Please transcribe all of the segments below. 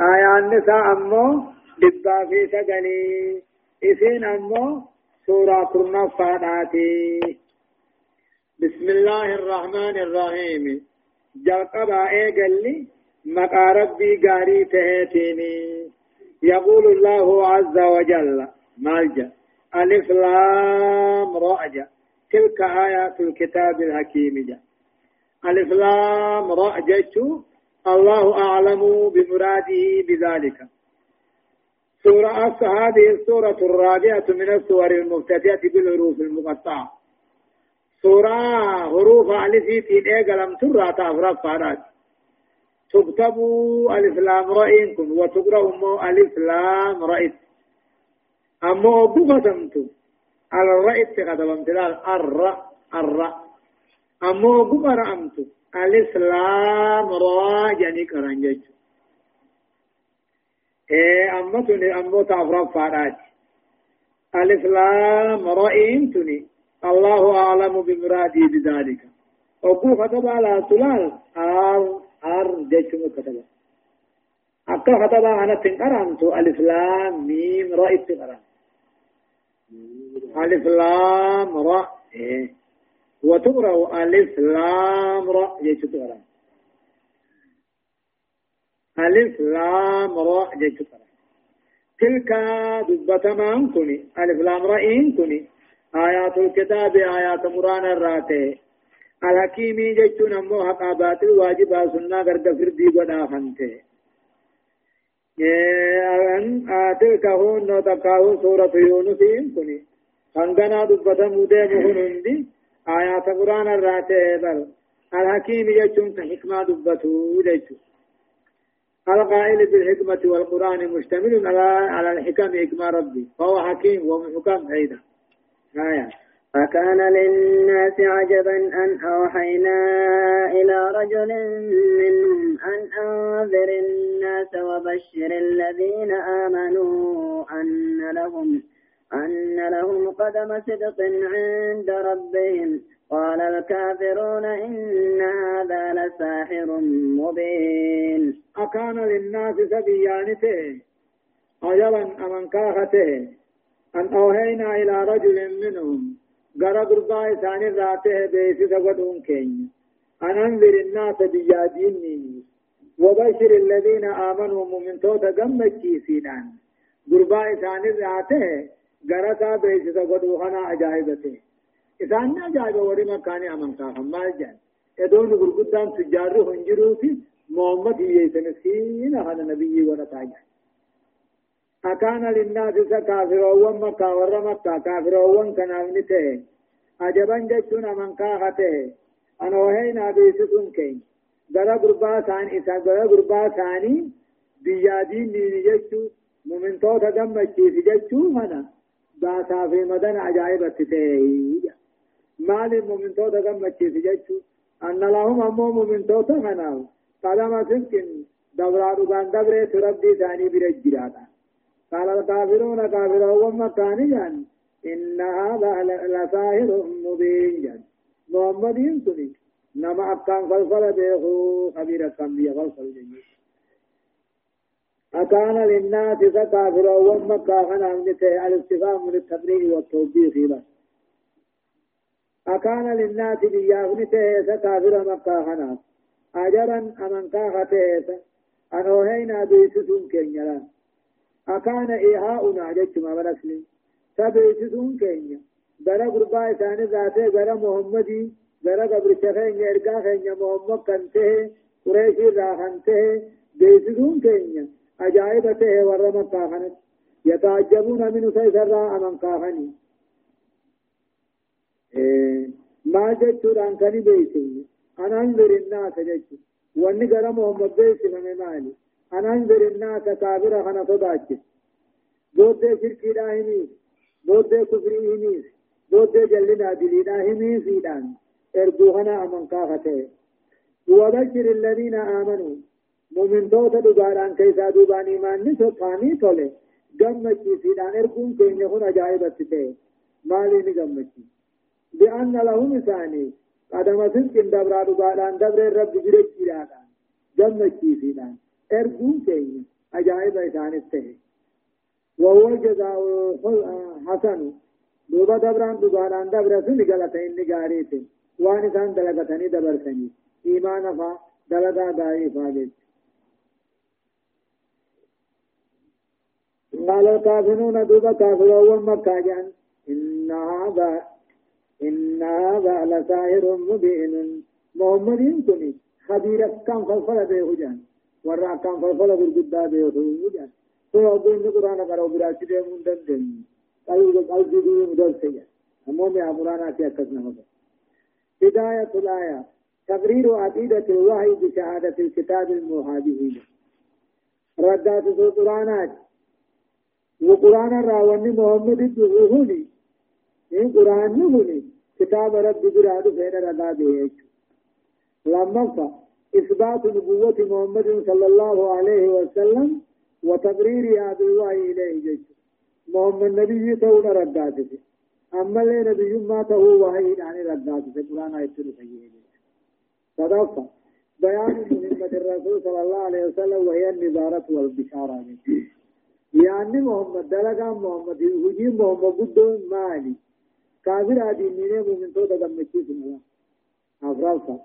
آية النساء أمو دبا في سجني إسين أمو سورة كرنا فاناتي بسم الله الرحمن الرحيم جلقبا إيقلي مقا ربي قاري تهيتيني يقول الله عز وجل مالجا ألف لام رأجا تلك آيات الكتاب الحكيم جا ألف لام رأجا الله أعلم بمراده بذلك. سورة هذه السورة الرابعة من السور المبتدئة بالحروف المقطعة. سورة حروف ألف في لم ترى تعرف فارات. تكتب ألف لام رأيكم وتقرأ مو ألف لام رأيت. قسمت على الرأيت قدمت الر الر. أما أبو قرأمت ألف لام را جاني كرنجج إيه أما تني أما تعرف فارات ألف لام رأين تني الله أعلم بمرادي بذلك أبو كتب على سلال آر آر جيشم كتب أكا كتب أنا تنقرأت ألف لام ميم رأيت تنقرأ ألف لام را إيه وتقرأ ألف لام را. جيش تقرأ؟ ألف لام را. جيش تقرأ؟ تلك دبة ما كني ألف لام را إن كني آيات الكتاب آيات مران الراتي الحكيمي جيشون أمو حقابات الواجبات سنة غرد فردي بنا خنته. تلك هون تقاو سورة يونس إن كني خنغنا دبة مودة مهن آيات قرآن الراتي بل. الحكيم يجون حكمة دبته يجون القائل بالحكمة والقرآن مشتمل على على الحكم حكمة ربي. فهو حكيم ومحكم أيضا. آية. فكان للناس عجبا أن أوحينا إلى رجل منهم أن أنذر الناس وبشر الذين آمنوا أن لهم أن لهم قدم صدق عند ربهم. قال الكافرون إن هذا لساحر مبين. أكان للناس سبيانته عجبا أمن كاخته. أن أوهينا إلى رجل منهم غرى قربا إسان راته بيسي سقدون كين. أن أنذر الناس بياديني وبشر الذين آمنوا من توتا قمت سيدان قربا إسان راته غرتا بيسي سقدو خنا أجاهبته إسان أجاهب وري مكاني أمن كافم ما جان إدون قرقدان تجاره هنجروتي محمد يسنسين هذا نبي ونتاجه أكان للناس كافرون مكة ور مكة كافرون كان أمنته عجبا جتنا من كاهته أنا وهينا بيسكم كين غرا غربا ثان إسا غرا غربا ثاني بيادين نيني جتو ممنتو تدم في هنا باسا في مدن عجائب التتيه مال ممنتو تدم في جتو أن لهم أمو ممنتو تهنا قدم سنكن دورا ربان دبره تربي ثاني برجراتا قال الكافرون كافرون مكانيا إن هذا لساهر مبين جن محمد ينسني نما أكان فلفل بيخو خبير كم بيه فلفل جنيه أكان للناس كافرون مكان أمنته الاستفهام من التبرير والتوبيخ له أكان للناس بيافنته كافر مكان أجرا أمن كاخته أنوهينا بيسسون كنيران أكان إيهاؤنا جتما برسلين سبيتسون كينيا. غرا غربا إسان ذاته غرا محمدي غرا قبر شخين إرقا خينيا محمد كنته قريشي راحنته. بيتسون كينيا أجائبته ورمى كاخنت يتعجبون من سيسرا أمن كاخني إيه ما جتشو رانكني بيتسون أنا أنظر الناس جتشو واني غرا محمد بيتسون مالي. أنا أنذر الناس كافر خنا صداك بود شركي داهمي. بود كفري هميس بود جلنا دلي داهمي سيدان. إرجوهنا أمن كافته. وبشر الذين آمنوا. مؤمن توتا دوباران كيسا دوبان إيمان نسو ثاني تولي گمچي سيدان ارجون كيني هنا عجائب اتته مالي نگمچي بأن لهم ثاني قدم صدق دبرا دوباران دبر رب جريك جرادا گمچي سيدان ارجون كيني أجائب إسان التهي وهو الجزاء حسن دوبا دبران دوباران دبر سن غلطين نغاريت وان سان دلغتني دبر سني ایمان فا دلغا دائی فاجت قال الكافرون دوبا كافرون مكة جان. إن هذا إن هذا لساهر مبين. محمد كني خبير كم فلفل به جان. ورا كم فلفل برجدا به جان. تو أبو إن قرآن كارو براشي ده مندن دن قالوا قالوا دي مدل سيا أمو من قرآن أتي أكثر هذا بداية الآية. تقرير عقيدة الوحي بشهادة الكتاب المهاجرين. ردات القرآنات وقرآن الراوني محمد الدهوني إن قرآن نهوني كتاب رب براد فين ردا به لما إثبات نبوة محمد صلى الله عليه وسلم وتبريرها بالوحي إليه جيش. محمد نبي تون رداته أما اللي نبي ما تهو وحي يعني رداته قرآن آية سيئة صدفة بيان مهمة الرسول صلى الله عليه وسلم وهي النظارة والبشارة. يعني محمد دلقا محمد هجي محمد قدون مالي كافر هذه من مؤمن توتا دمشي سنوا أفرالفا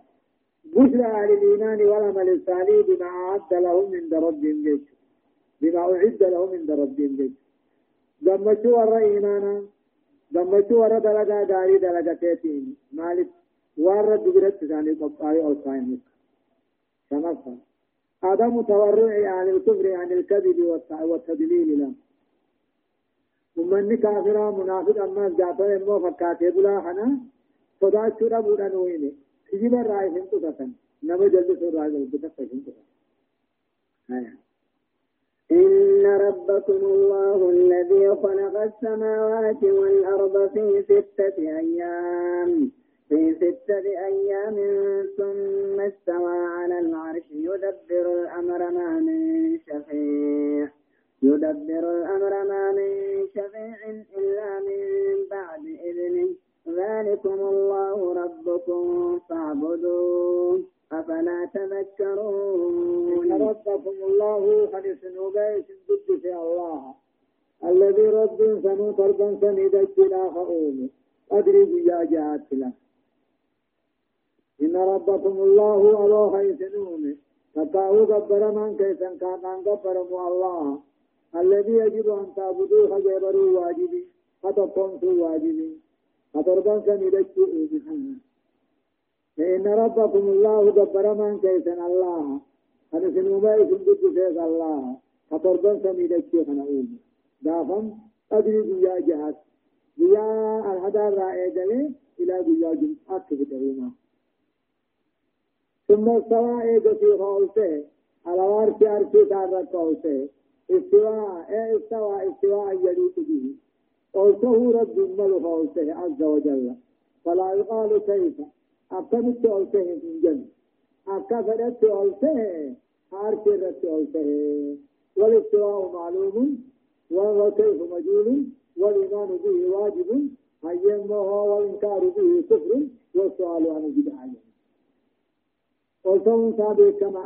بشرى أهل الإيمان والعمل الصالح بما أعد لهم من ربهم جيش بما أعد لهم من ربهم جيش دمشي ورى إيمانا دمشي ورى دلقا داري دلقا تيتين مالك ورى دبرت ثاني قبطاري أو صائمك شنفا عدم تورع عن الكفر عن الكذب والتدليل له. ومن كافر منافق أما جاتا إمو فكاتي بلا حنا صدا شورا بودا نويني تجيب الرأي سنتو تسن. نما جلد سور رأي سنتو تسن. إن ربكم الله الذي خلق السماوات والأرض في ستة أيام. في ستة أيام ثم استوى على العرش يدبر الأمر ما من شفيع. يدبر الأمر ما من شفيع إلا من بعد إذنه. ذلكم الله ربكم فاعبدوه. أفلا تذكرون؟ ربكم الله خلص نوبيس ضد في الله. الذي رب سنو تربا سنيدك لا خؤوم أدري بيا جاءت له إن ربكم الله ألو خيسنون تقاو قبر من كيسن كان قبر الله. الذي يجب أن تعبدوه خجبروا واجبي. فتقوموا واجبي. فتربان سنيدكوا إيجحنا إن ربكم الله قبر من كيسن الله. أنا سنوما يسن قد فيك الله. فتربان سنيدكوا خنعوم دافم أدري بيا جهات بيا الهدار رائع إلى بيا جمعات كفتهما ثم استوى ايجو في خولته على وارش ارشي سارة خولته استواء اي استوى استواء يليق به قولته رب مل خولته عز وجل فلا يقال كيف أكملت قولته من جنة أكفرت قولته عرش رت قولته والاستواء معلوم وكيف مجهول والإيمان به واجب أيما هو والإنكار به كفر والسؤال عنه بدعة قلتهم سابق كما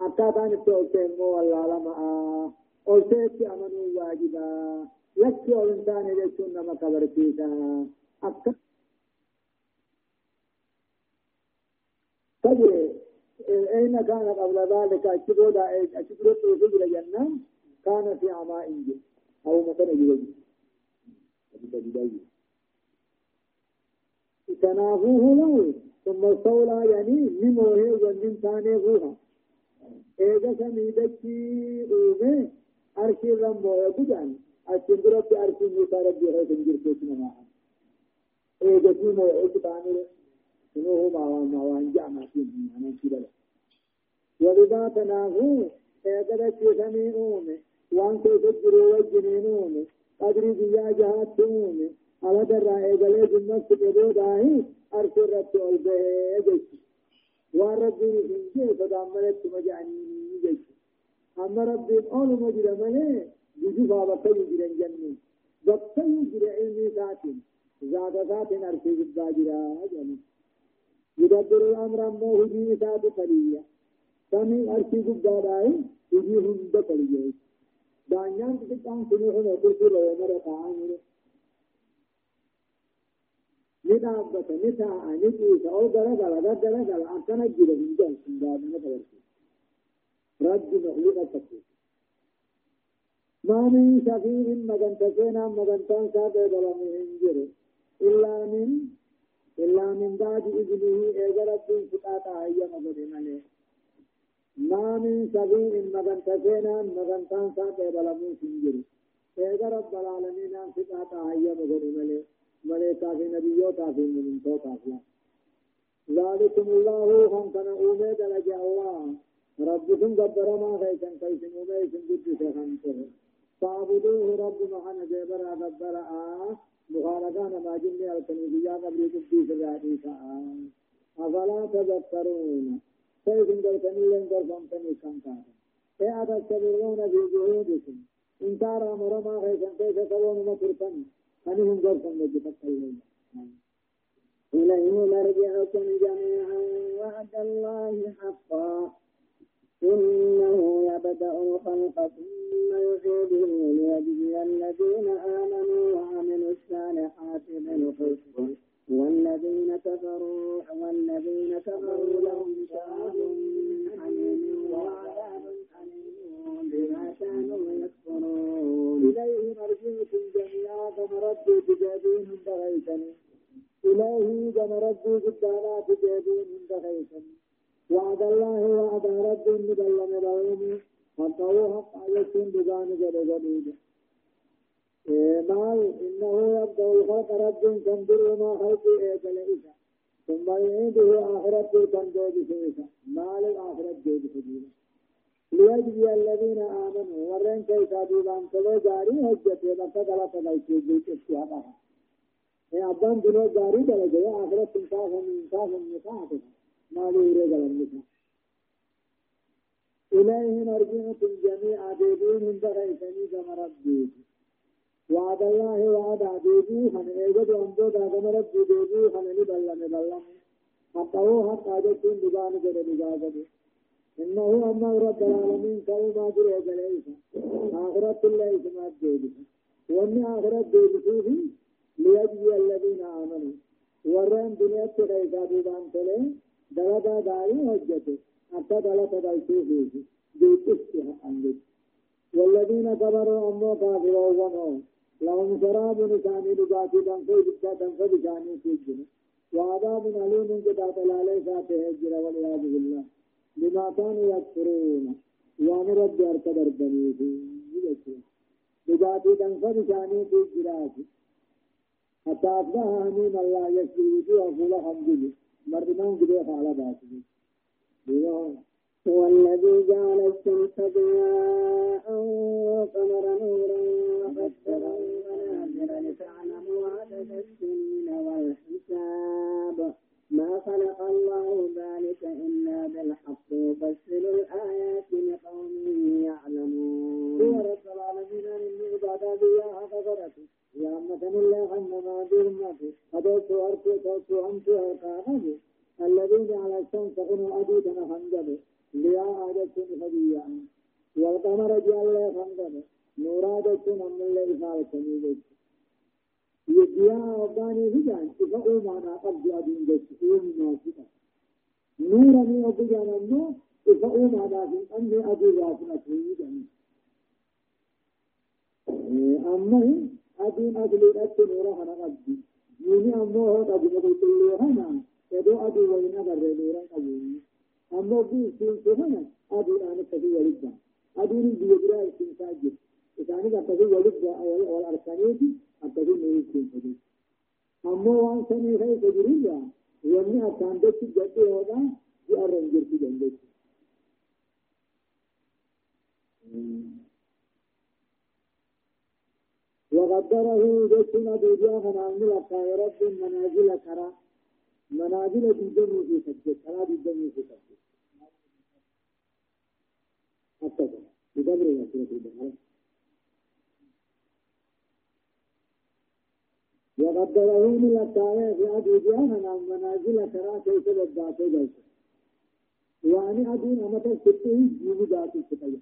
أكاتان التوكين مو والله لما قلتك أمنوا واجبا يكي الإنسان يجتون نما كبرتيتا أكا تجري أين كان قبل ذلك أشبود أشبود توفيق الجنة كان في عماء أو مثلا يجي تنافوه له ثم استولى يعني نموه ومن ثاني فوها إذا سميدتي أومي أرشي رمو يبدان أشندرت أرشي ربي هو سنجر كيسنا معا إذا سيمو يبدان سنوه معوان معوان جعنا فيه معنا كبلا ولذا تنافوه إذا كيسني أومي وان كيسجروا وجنين أومي قدري بيا جهات أومي على درا إيقالي جنة سبوداهي أرش الرب والبه جيش. وربي إنجي فدامرت مجعني جيش. أما ربي أول مجرى ملي بجو بابا كي جرى جنة. بطي جرى علمي ذاتين ذات ذات أرش جبا جرى جنة. يدبر الأمر أمه هجي ذات قليل سمي أرش جبا داي هجي هم تليه دانيان سنوه نقول في لو مرة قاعد ندابة نتاع نتيجة أو درجة لا درجة لا أكنا جيرة من جل سنداد ما رد مخلوق تكتير ما من شفيع مغن تسينا مغن تنسى بلا مهنجر إلا من إلا من بعد إذنه إجرت فتاة هيا مغن مليه ما من شفيع مغن تسينا مغن تنسى بلا مهنجر إجرت العالمين فتاة هيا مغن مليه ملائكة في نبيوتا في من توتا ذلكم الله هم كان أومد لجأ الله ربكم قدر ما خيسن كيسن أوميسن قدس خمسه فاعبدوه رب محمد جبر قدر آه مخالقان ما جنة الكنيسية قبل قدس ذاتي أفلا تذكرون كيسن قلتني لن قلتني كم كان إيه أتستبرون في جهودكم إن تارى مرما خيسن كيس مكرتن أنهم قلتن لجفتلون إليه مرجعكم جميعا وعد الله حقا. إنه يبدأ الخلق ثم يعيده ليجزي الذين آمنوا وعملوا الصالحات بالحسن والذين كفروا والذين كفروا لهم شراب بما كانوا يكفرون. إليه مرجعكم جميعا كما ردوا تجابين بغيتني إليه كما ردوا قدانا تجابين بغيتني وعد الله وعد رب مدلم لهم حقه حق يكون بجان جد جديد مال إنه يبدأ الخلق رب تنظر ما خلق إيجل إيسا ثم يعيده آخرة تنجو بسيسا مال الآخرة جيد سجيلا ليجزي الذين آمنوا. ورين كيسا ديبان كلو جاري حجة بقى غلط غلطي جيد استحقها يا أبان دلو جاري دلجي آخرة تنكاهم إنكاهم نكاهم مالي يريد لنسا إليه مرجعكم جميعا ديبون من بغيثني كما ربي وعد الله وعد عديدي خن ايجد وانبو دا كما ربي ديبي خن نبلا نبلا حتى هو حتى جتون ببان جد بجاجد إنه أما رب العالمين كوما جرى جليسا آخرت الله اسمات ديبي وأن آخرت ديبي ليجزي الذين آمنوا. ورين دنيا تغيثا ببان تلين دلدا داري هجته حتى دلتا دلتو فيه بيتسها عندك والذين كبروا أمو كافروا ومو لهم شراب نساني لباتي دنفو جبتا دنفو بشاني في الجنة وعذاب أليم جدات العلي ساته الجر والعياذ بالله. بما كانوا يكفرون. وان رب أركب أربني في بذاتي دنفو بشاني في الجرات حتى أصبح أمين الله يكفر وفي الحمد لله. مردمان كده على باسه هو الذي جعل الشمس ضياء والقمر نورا وقدره منازل لتعلموا عدد السنين والحساب. ما خلق الله ذلك إلا بالحق يفصل الآيات لقوم يعلمون. هو رب العالمين من عبادة بياها قدرته يا أمة الله أنما ديرمته أدوت أرتو توتو أنتو أرقانه الذي جعل الشمس غنو أديدنا خنجبه ليا آجتن خبيا والقمر جعل خنجبه نورا جتن أم الله تنيجت يديا أباني هجان إفا أمانا قبض أدين جت أم ناسكا نورا مي أبو جانا نو إفا أمانا في أمي أبو جاسنا تنيجت أما أدين أدلي أتن نورا هنا قبضي يوني أمو هو قبض أدلي هنا. يدو أدو وين أدر نورا قبضي أما بي سين سهنا أدو أنا كذي ولدا أدو نبي يجرا سين ساجد. أنا كذي ولدا أول أول أركانيتي أكذي نوي سين ساجد أما وان سني هاي كجريا واني أكاندت جدي هذا يأرنجر في جندت وقدره جسنا رب منازل كرا. منازل ديدنو في سجد كرا ديدنو في سجد. أكتب بدبر يا سيدي وقدره من الطاعة في أبي جانا منازل كرا كيف بدأت جلسة وأنا أدين أمتا ستة جيبي ذاتي ستة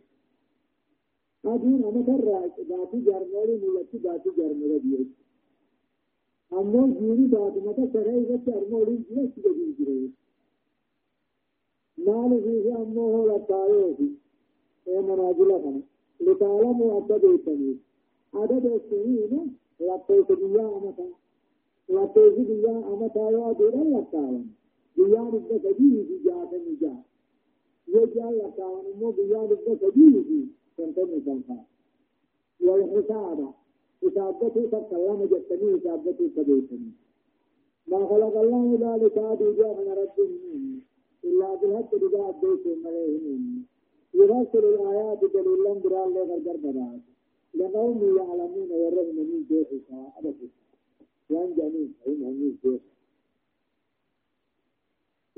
أدين أنا ترى باتي جرمولي ملتي باتي جرمولي ديوش أمو جيني باتي متى سرعي بس جرمولي جيوش جديد جيوش مال فيه أمو هو لطايو في إيه منازل خنا لتعلموا عدد التمييز عدد السنين لطيت بيا أمتا لطيت بيا أمتا يوادورا لطاوان بيا نبدا كجيه في جاة نجاة يجعل لطاوان أمو بيا نبدا كجيه في سنتني سنفا والحساب حسابته تكلم جتني حسابته كبيتني ما خلق الله ذلك عدو جاء من رب إلا بالحق رجاء الدوس مليهم يرسل الآيات دليلا برا الله غرغر برات لقوم يعلمون ورهم من جيح أبدا. وأن جميل هم جيح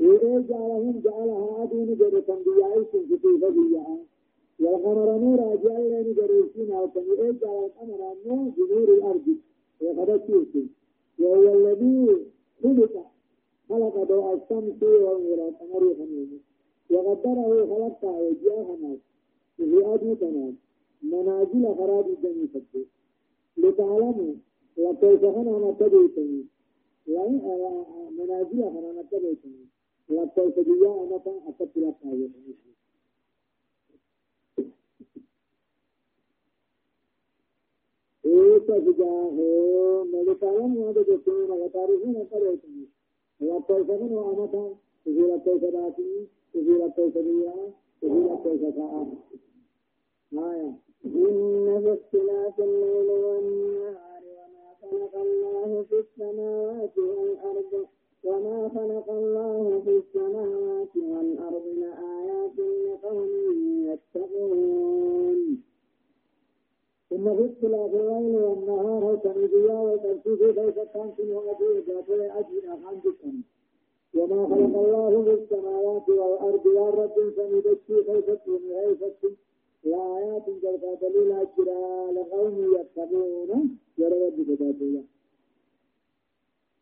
إيه جعلهم جعلها عدون جرسا بيعيش في فضيعا والقمر نورا جعل لنا جرسين أو كان إيه جعل القمر النور بنور الأرض. وقد وهو الذي خلق. خلق ضوء الشمس والقمر خميس وقدره خلق وجاه ناس في أدو تناس منازل خراب الجنة سبب لتعلموا وكيف خنا نتبعتني منازل خنا نتبعتني وكيف جياء نتا أكبت لك آياتني ایک جاہو ملکالم یاد جتنے لگاتاری ہی نہ کرے آنا إن في اختلاف الليل والنهار وما خلق الله في السماوات والأرض وما خلق الله في السماوات والأرض لآيات لقوم يتقون. إن في اختلاف الليل والنهار تنبيا وترتيب ليس كان في وأبي جاتل أجل أخان بكم وما خلق الله في السماوات والأرض والرب سمدتي خيفت ومعيفت لآيات جلقا دليل أجرا لقوم يتقون. يرد بذاتها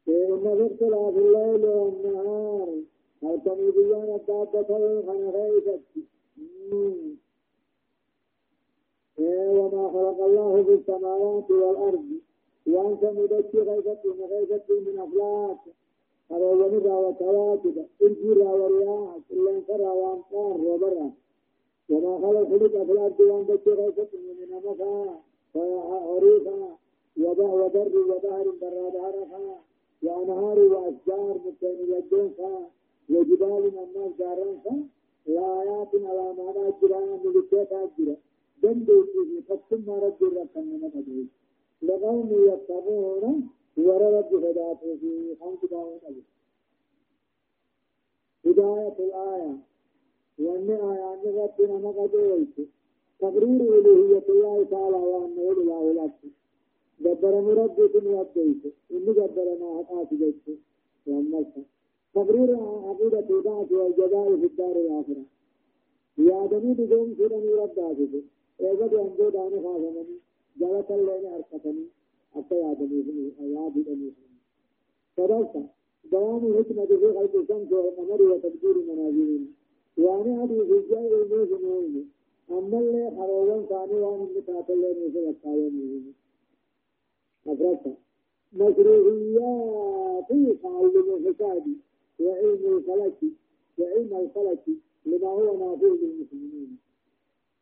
إن في اختلاف الليل والنهار هل تنبيا الدابة خنخيفت وما خلق الله في السماوات والأرض. وأنت مدكي غيبة من غيبة من أفلاك أروان را وكواكب الجرى ورياح إلا انكرى وأمطار وبرا وما خلق خلق أفلاك وأنت غيبة من مكا وعريفا وبر وبهر برا دارفا وأنهار وأشجار مكين يجونفا وجبال الناس دارنفا لآيات على معنى جرى ملكيت أجرى دندوسي فكم رب ركن من مدعي لقوم يتقون ورب هداته في خمس دعوة أبي هداية الآية وأن آية أن ربنا مقدويت تقرير إلهية الله تعالى وأنه الإله الأكبر جبر مربي كن يبديت إن جبر ما حقات جيت وأمالك تقرير عقيدة الدعوة والجزاء في الدار الآخرة. يا دني بدون سورة رب دعوة eegadu angoodhaani haadamani jabatalleeni harkatanii akka yaadaniifni yaadidhaniifni sadalta بيان الحكمة في خلق الشمس والقمر وتدبير منازلهم وأنا في الجاء الموز موين أما اللي حروان ثاني وأنا اللي اللي نوزل الثاني أفرقت مشروعيات تعلم الحساب وعلم الفلك. وعلم الفلك. لما هو نافع للمسلمين.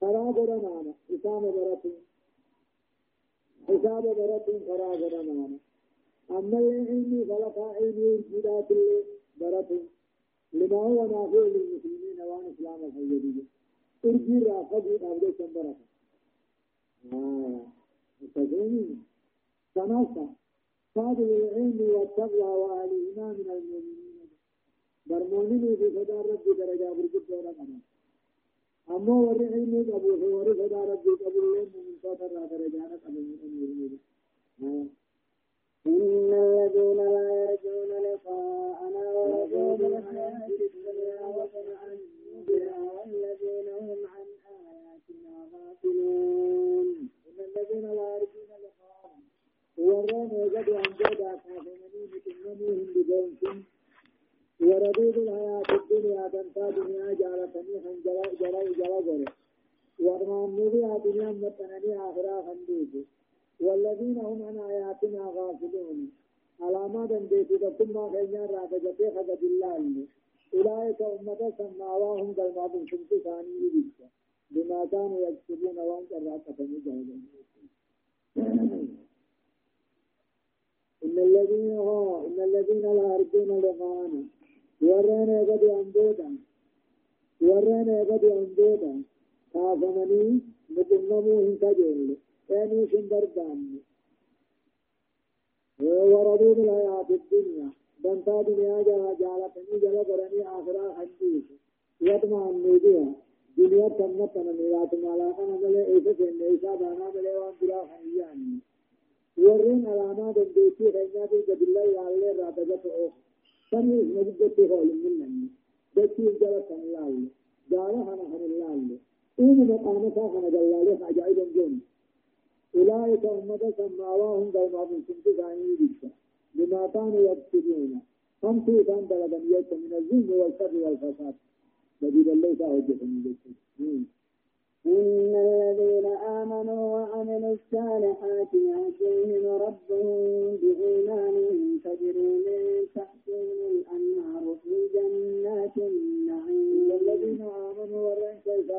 خراب رمانا. حساب برتين حساب برتين خراب رمانا. أما العلم فلقى علم الجدات برتين لما هو نافع للمسلمين وأن إسلام الحيدية ارجي رافضي أبدا شمبرك آه مستقيمين سنوسا فاضل العلم والتقوى وأهلهما من المؤمنين. برمونين في فدار ربي درجة برجب دورة أما وري علمي قبول هو وري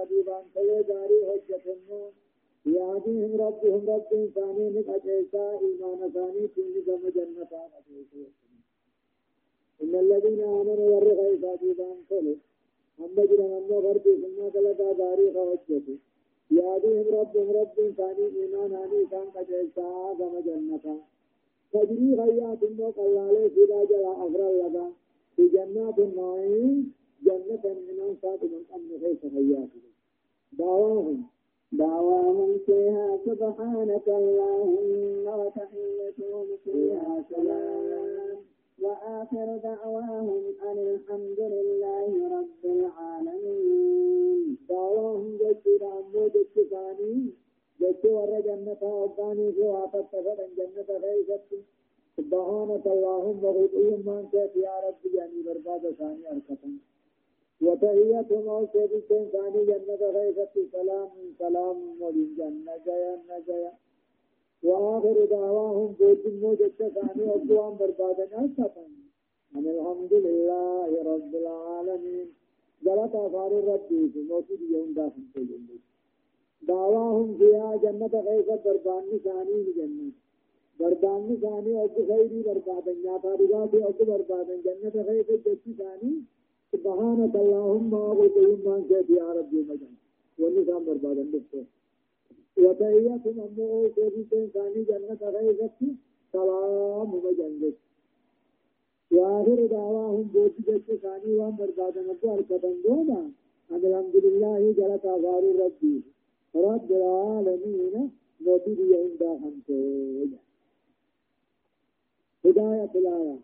ورن كيسادي بان كي داري حجة النور يهديهم ربهم رب ثاني نقجيسا إيمان ثاني كل كم جنة إن الذين آمنوا ورن كيسادي بان كي أما جرى أما غربي ثم دلتا داري خوجته ياديهم ربهم رب ثاني إيمان آني كان قجلتا كما جنة تجري غيات مو قلالي سيدا جرى أفر لغا في جنات النعيم جنة من من أمن خيس غيات دعواهم. دعواهم فيها سبحانك اللهم وتحيتهم فيها سلام. وآخر دعواهم أن الحمد لله رب العالمين. دعواهم جد عمو جد ثاني جد ور جنة وقاني في وافت فدن جنة غيثت سبحانك اللهم وغطيهم من يا رب يعني برباد ثاني أركتن أو سيدتين ثاني جنة غيثت سلام سلام ولين جنة جيا نجيا وآخر دعواهم بوت موجة ثاني أبوان بربادنا ستن أن الحمد لله رب العالمين. جلت أفار ربي في موت يوم داخل في دعواهم فيها جنة غيثة بربان ثاني جنة. بربان ثاني أبو خيري بربادن يا بربادن جنة غيثة جسي ثاني سبحانك اللهم وقلتهم من كيف يا ربي مجن ونسان بربادن بسه وتحياتهم أمه سيدي ثاني جنة غيظت سلام وجنة. وآخر دعواهم بوت جت ثاني وهم بربادا نبو الكتن دوما. أن الحمد لله جلت آثار ربي رب العالمين موتي دي عند خمسة هداية الآية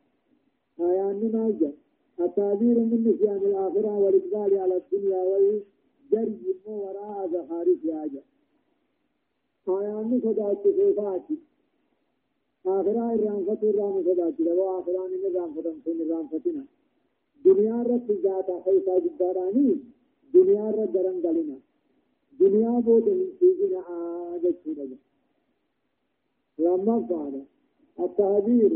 آيان نماجة التعبير من نسيان الآخرة والإقبال على الدنيا والجري وراء زخارف ياجه آيان صداك صفاتي آخرا الرانفة الرام صداك لو آخران الرام فتن سن دنيا رت ذاتا خيسا جداراني دنيا رت درن دلنا دنيا بود سيجنا آجت شدنا لما قال التعبير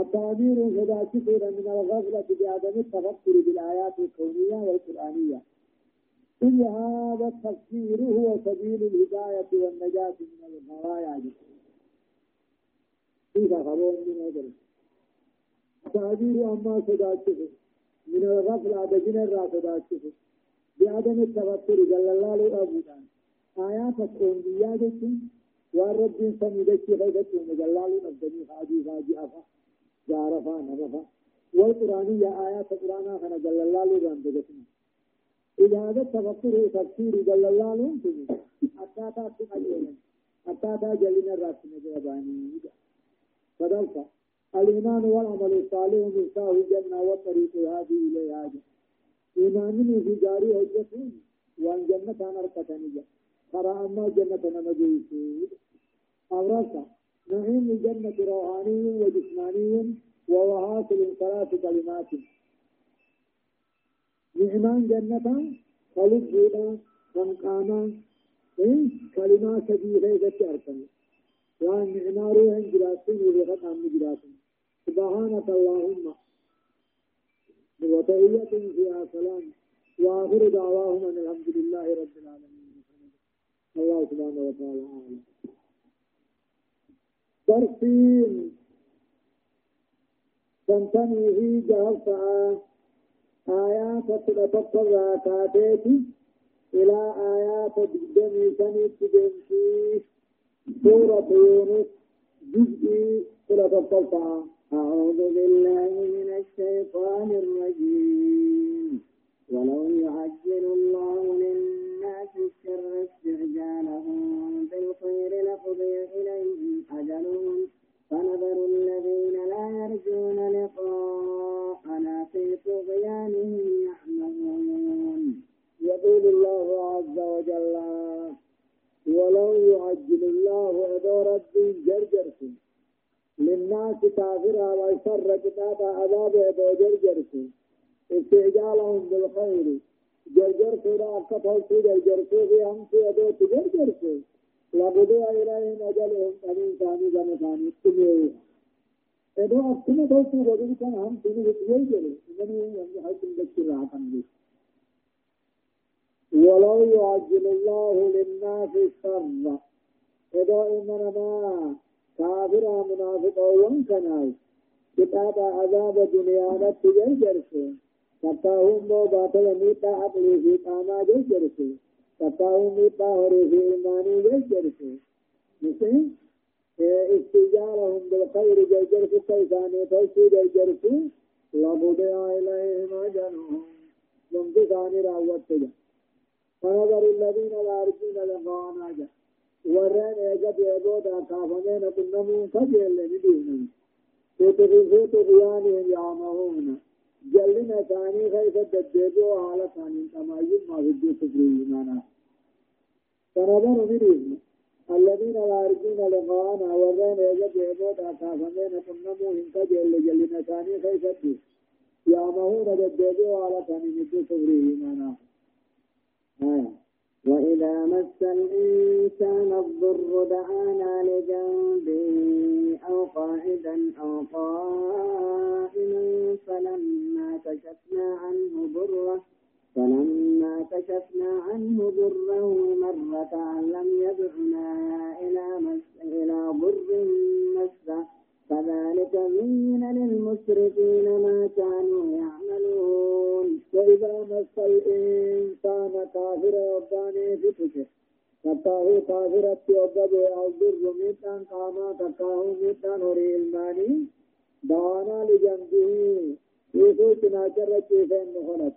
التعبير صداك من الغفلة بعدم التفكر بالآيات الكونية والقرآنية. كل هذا التفسير هو سبيل الهداية والنجاة من الغوايا. كيف خبرون من هذا تعبير أما صداته من الغفلة دجن الرا صداته بعدم التفكر جل الله لأبودان آيات الكونية جسم والرب سميدك غيبته مجلال نبدني خادي خادي أفا. جارفا نفا والقرآنية آيات القرآن خنا جل الله لأبودان إذا هذا التفكر تفسير جل الله لهم حتى تأتي أجلا حتى تأجلنا الراسم جواباني فدلت الإيمان والعمل الصالح مفتاح الجنة وطريق هذه إليها. إيمان في جاري حجة وأن جنة أنا ركتني ترى أما جنة نمجيس أورث نعيم الجنة روحاني وجسماني وهو حاصل ثلاث كلمات نعمان جنة خلق جودا كم قاما إيه كلمات كبيرة ذكرتني وأن نعماره جلاسين وبغت عن جلاسين سبحانك اللهم. وتحية فيها سلام وآخر دعواهم أن الحمد لله رب العالمين الله سبحانه وتعالى أعلم ترسيم تنتمي في جهر آيات تتطلع كاتيتي إلى آيات الدم سنة بنتي سورة يونس جزء تتطلع أعوذ بالله من الشيطان الرجيم ولو يعجل الله للناس الشر استعجالهم بالخير لقضي إليهم أجلهم فنذر الذين لا يرجون لقاءنا في طغيانهم يعمهون يقول الله عز وجل ولو يعجل الله أدور الدين جرجركم للناس كافرا ويسر كتاب عذاب أدو جرجركم استعجالهم بالخير. جرجركم لا أكتب جرجركم في أمس أدو تجرجركم لقضي إليهم أجلهم أمين ثاني جنة ثاني تميوه إذا أكتنا توسي رجل كان هم سنو بتيجي جلي إنني يعني حكم ذكر عقم ولو يعجل الله للناس الشر إذا إننا ما كافر منافق وانكناي كتاب عذاب دنيا نتجر جرسي فتاهم بو باطل ميتا عقلي في قاما جرسي تقاوم طاهر في إيماني جيجرسي مثل استجارهم بالخير جيجرسي كيساني توسي جيجرسي لبضع إليهم أجلهم من بثاني راوت تجا فنظر الذين لا يرجون لقاءنا جا ورين اجد يبودا كافمين كنمون فجل لنديهم تتغيثوا طغيانهم يعمهون جلنا ثاني خيف الدجاجو على ثاني يجمع في الدين سفري إيمانا فنظر منهم الذين لا يرجون لقاءنا وغين يجب يموت أكافمين كنمو إنك جل جلنا ثاني خيف الدين يعمهون الدجاجو على ثاني الدين سفري إيمانا آه. وإذا مس الإنسان الضر دعانا لجنبه أو قاعدا أو قائما فلما كشفنا عنه ضره فلما كشفنا عنه ضره مر كأن لم يدعنا إلى مس إلى ضر مسه كذلك زين للمسرفين ما كانوا يعملون. وإذا مس الإنسان كافر وباني فتشه تكاهو كافرة يوبد أو ضر ميتان قاما تكاهو ميتان هري الماني دوانا لجنبه. يسو تناچر چيفين نخنة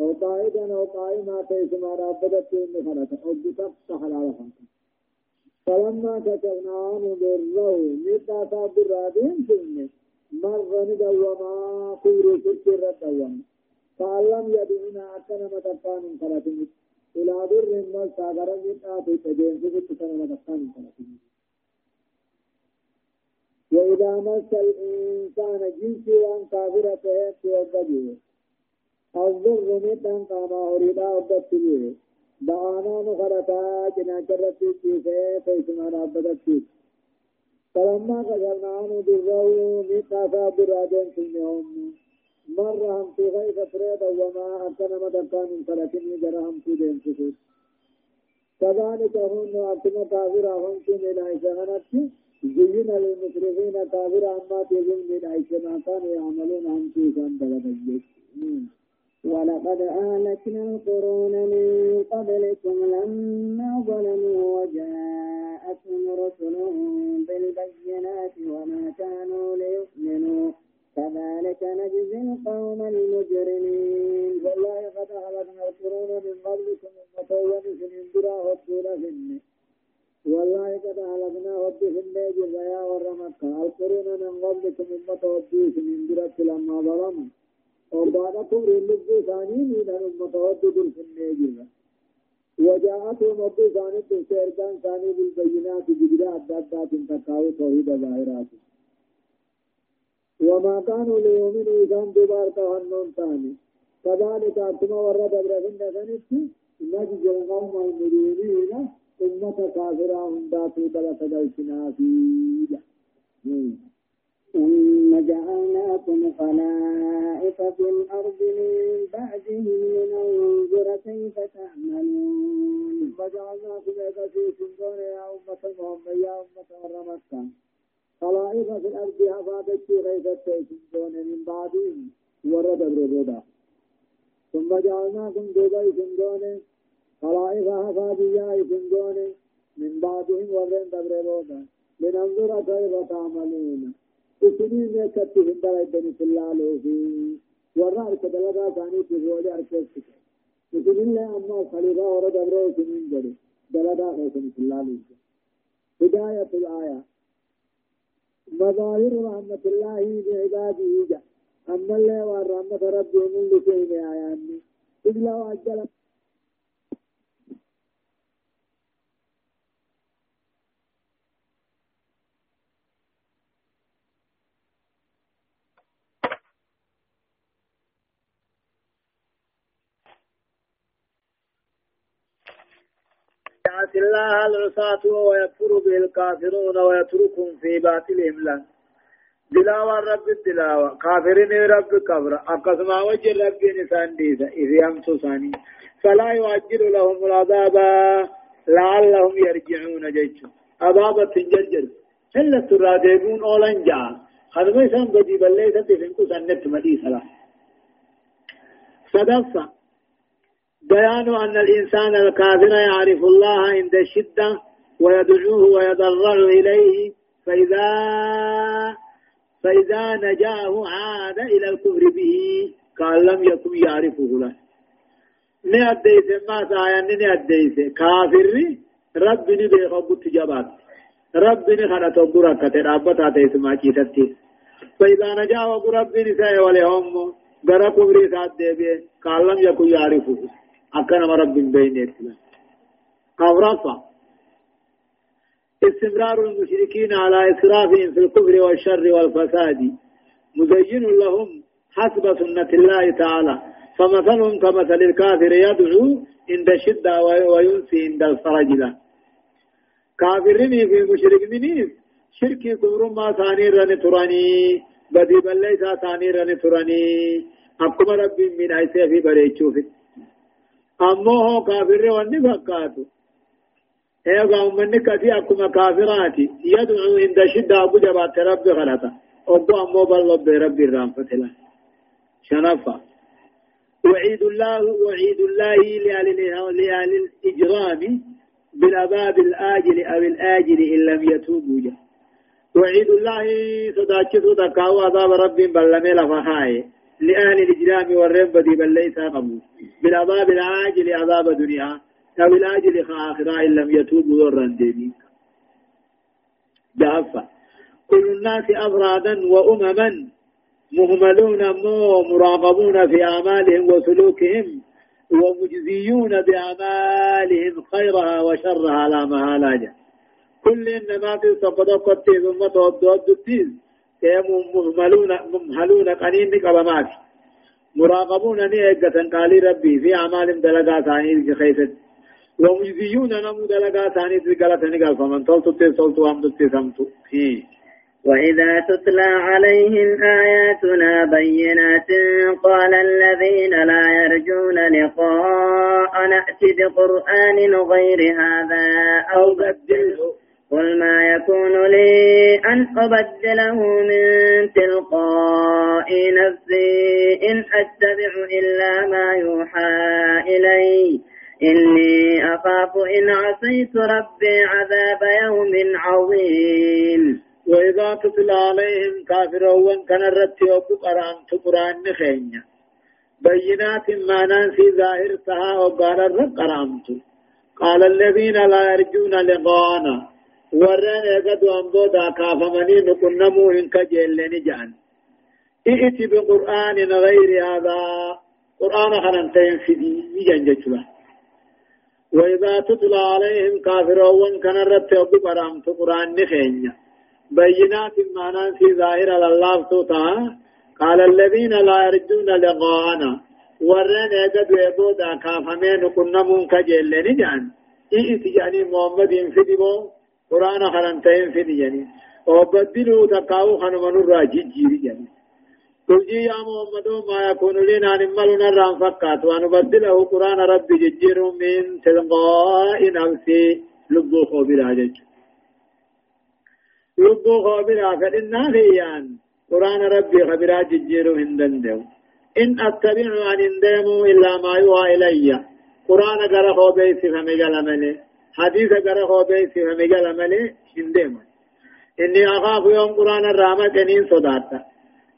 أو قائدا أو قائما تيسما رابدت نخنة أو بسط حلال خنة فلما كتبنا عنه ضره متى صاب الرادين سنة؟ مر ندوما كبر سكر الدوما فعلم يدعنا أكنا متقان كرتم إلى ضر ما صابر متى في تجين سكت كنا متقان كرتم وإذا مس الإنسان جنس وأن كافرة توقده الضر متى قام أريد أبدت دعانا نخرتا جنا جرتي كيفه فيسما رابطتي فلما قدرنا عنه بالرو ميقافا برادين سنهم مر هم في غيث فريد وما أكن مدكان فركني جرهم في دين سكوت كذلك هن أكن كافر هم في من عيشانتي زين للمسرفين كافر عما تظن من عيش ما كانوا يعملون هم في كان بلد ولقد أهلكنا القرون من قبلكم لما ظلموا يعصي الله العصاة ويكفر به الكافرون ويتركهم في باطلهم له دلاوة رب الدلاوة. كافرين رب كبر أقسم وجه رب نسان ديسا إذ يمسو ثاني فلا يؤجل لهم العذاب. لعلهم يرجعون جيش أبابة تنجرجر هل ترادبون أولا جاء. خدمة سان بدي بليسة تفنكو سنة مدي سلا صدفة. بيان أن الإنسان الكافر يعرف الله عند الشدة ويدعوه ويضرع إليه فإذا فإذا نجاه عاد إلى الكفر به قال لم يكن يعرفه له. نأديس ما سايا نأديس كافر ربني بيخبط جبات. ربني خنا تبرا كتر أبتا تسمع كيتتي فإذا نجاه ربني سايا ولهم غرا كفر ساد دي قال لم يكن يعرفه. أكنا رب بين الإسلام أورافا استمرار المشركين على إسرافهم في الكفر والشر والفساد. مزين لهم حسب سنة الله تعالى. فمثلهم كمثل الكافر يدعو عند الشدة وينسي عند الفرج له. كافرين في مشركين شركي كفر ما ثاني رن تراني. بدي بل ليس ثاني رن تراني. أقوم ربي من عيسى في بريتشوفت هو كافر واني فقاتو ايغا امني كتي اكما كافراتي يدعو عند شدة ابو جبات رب غلطة ابو امو بالله برب الرحمة الله شنفا وعيد الله وعيد الله لأهل الإجرام بالأباب الآجل أو الآجل إن لم يتوبوا وعيد الله صداكي صدقاء عذاب رب بلمي لفخاي لأهل الإجرام والرب دي بل ليس قبول بالعذاب العاجل عذاب دنيا أو العاجل آخرة إن لم يتوبوا ورن ديني جافة. كل الناس أفرادا وأمما مهملون مو مراقبون في أعمالهم وسلوكهم ومجزيون بأعمالهم خيرها وشرها لا مهالاجة. كل إنما في صفدقت ثم تودد التيز مهملون مهملون قنين قبمات مراقبون نيجة قالي ربي في أعمالهم دلقا ثاني خيست ومجزيون نمو دلقا ثاني قالت نقال فمن تلتو تلتو هم تلتو وإذا تتلى عليهم آياتنا بينات قال الذين لا يرجون لقاء نأتي بقرآن غير هذا أو بدله. قل ما يكون لي أن أبدله من تلقاء نفسي إن أتبع إلا ما يوحى إلي. إني أخاف إن عصيت ربي عذاب يوم عظيم. وإذا تتلى عليهم كافرون كان الرتيوك قرآن تقرآن نخينيا. بينات ما ننسي ظاهر سها وقال الرب قال الذين لا يرجون لقاءنا ورن يقد أنبودا كافمني نقنمو إنك جيلني جان ائت بقرآن غير هذا قرآن خننتين في دي جنجتلا وإذا تتلى عليهم كافرون كان الرتيوك قرآن تقرآن نخينيا بينات معنى في ظاهر الله توتا قال الذين لا يرجون لقاءنا ورين اجد ويبودا كافمين كنمون كجلين جان إيت يعني محمد في ديبو قرآن خرنتين في دياني وبدلوا تقاو خنمن الراجي جيري جاني قل يا محمد ما يكون لنا نملنا الرام فقات ونبدله قرآن ربي ججير من تلقاء نفسي لبو خبر جج لبو خبر فإنا فيان قرآن ربي خبر ججير من دندو إن أتبع عن انديمو إلا ما يوحى إلي قرآن قرأ خبيسي فمجال ملي حديث قرأ خبيسي فمجال ملي انديمو إني أخاف يوم قرآن الرامة جنين صداتا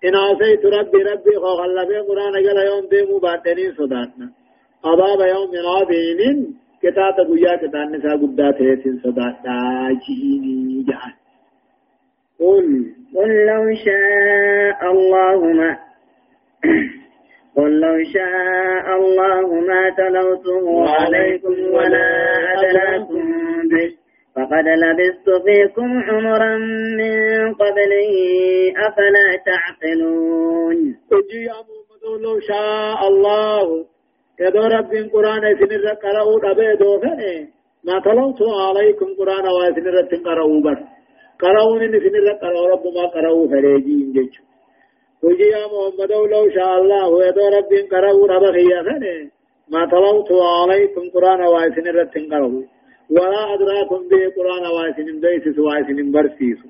إن عصيت ربي ربي خلفي قرآن قال يوم ديمو باتنين صداتنا عذاب يوم عظيم كتاب قويا كتاب نساء قدات هيتين صداتنا جيني جعل قل قل لو شاء الله ما قل لو شاء الله ما تلوته عليكم ولا أدراكم به فقد لبثت فيكم عمرا من قبله أفلا تعقلون؟ أجي يا محمد لو شاء الله. يدو رب قرآن سنر قرأوا دبي دوفني ما تلوت عليكم قرآن وسنر قرأوا بس. قرأوا إن سنر قرأوا رب ما قرأوا فريجي انجج أجي يا محمد لو شاء الله يدو رب قرأوا دبي خيفني ما تلوت عليكم قرآن وسنر قرأوا ولا أدراكم به قرآن واسن بيسس واسن برسيس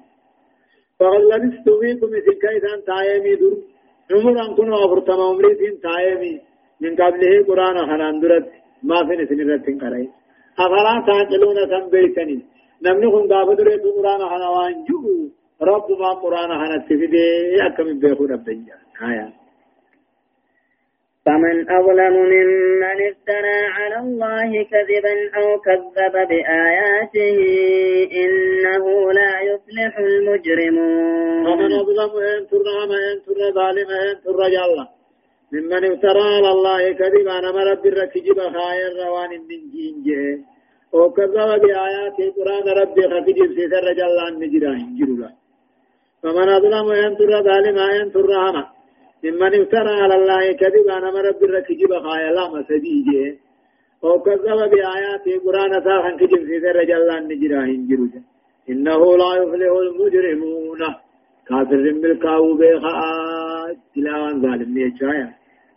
فقد لبست فيكم مثل كيسان تايمي در عمر أن كنوا أفرتم عمريتين تايمي من قبله قرآن خنان درت ما في نسن رتين قرأي أفلا تعقلون سن بيسني نمني خن قاب درت قرآن خنوان رب ما قرآن خنت في دي أكم بيخو ربنا آيات فمن أظلم ممن افترى على الله كذبا أو كذب بآياته إنه لا يفلح المجرمون. فمن أظلم إن ترى ما إن ترى ظالم إن ترى جل ممن افترى على الله كذبا أنا رب الركجب خير روان من جينجه أو كذب بآياته قرآن ربي خفجب سيسر جل عن نجراه جرلا فمن أظلم إن ترى ظالم إن ترى ما ممن افترى على الله كذبا أنا رب الركجب خايا لا مسديجه أو كذب بآياته قرآن ساخن كجب في ذر جلان نجراهن جروجا. إنه لا يفلح المجرمون. كافر بالكاو بيخاء تلاوان ظالم نيجايا.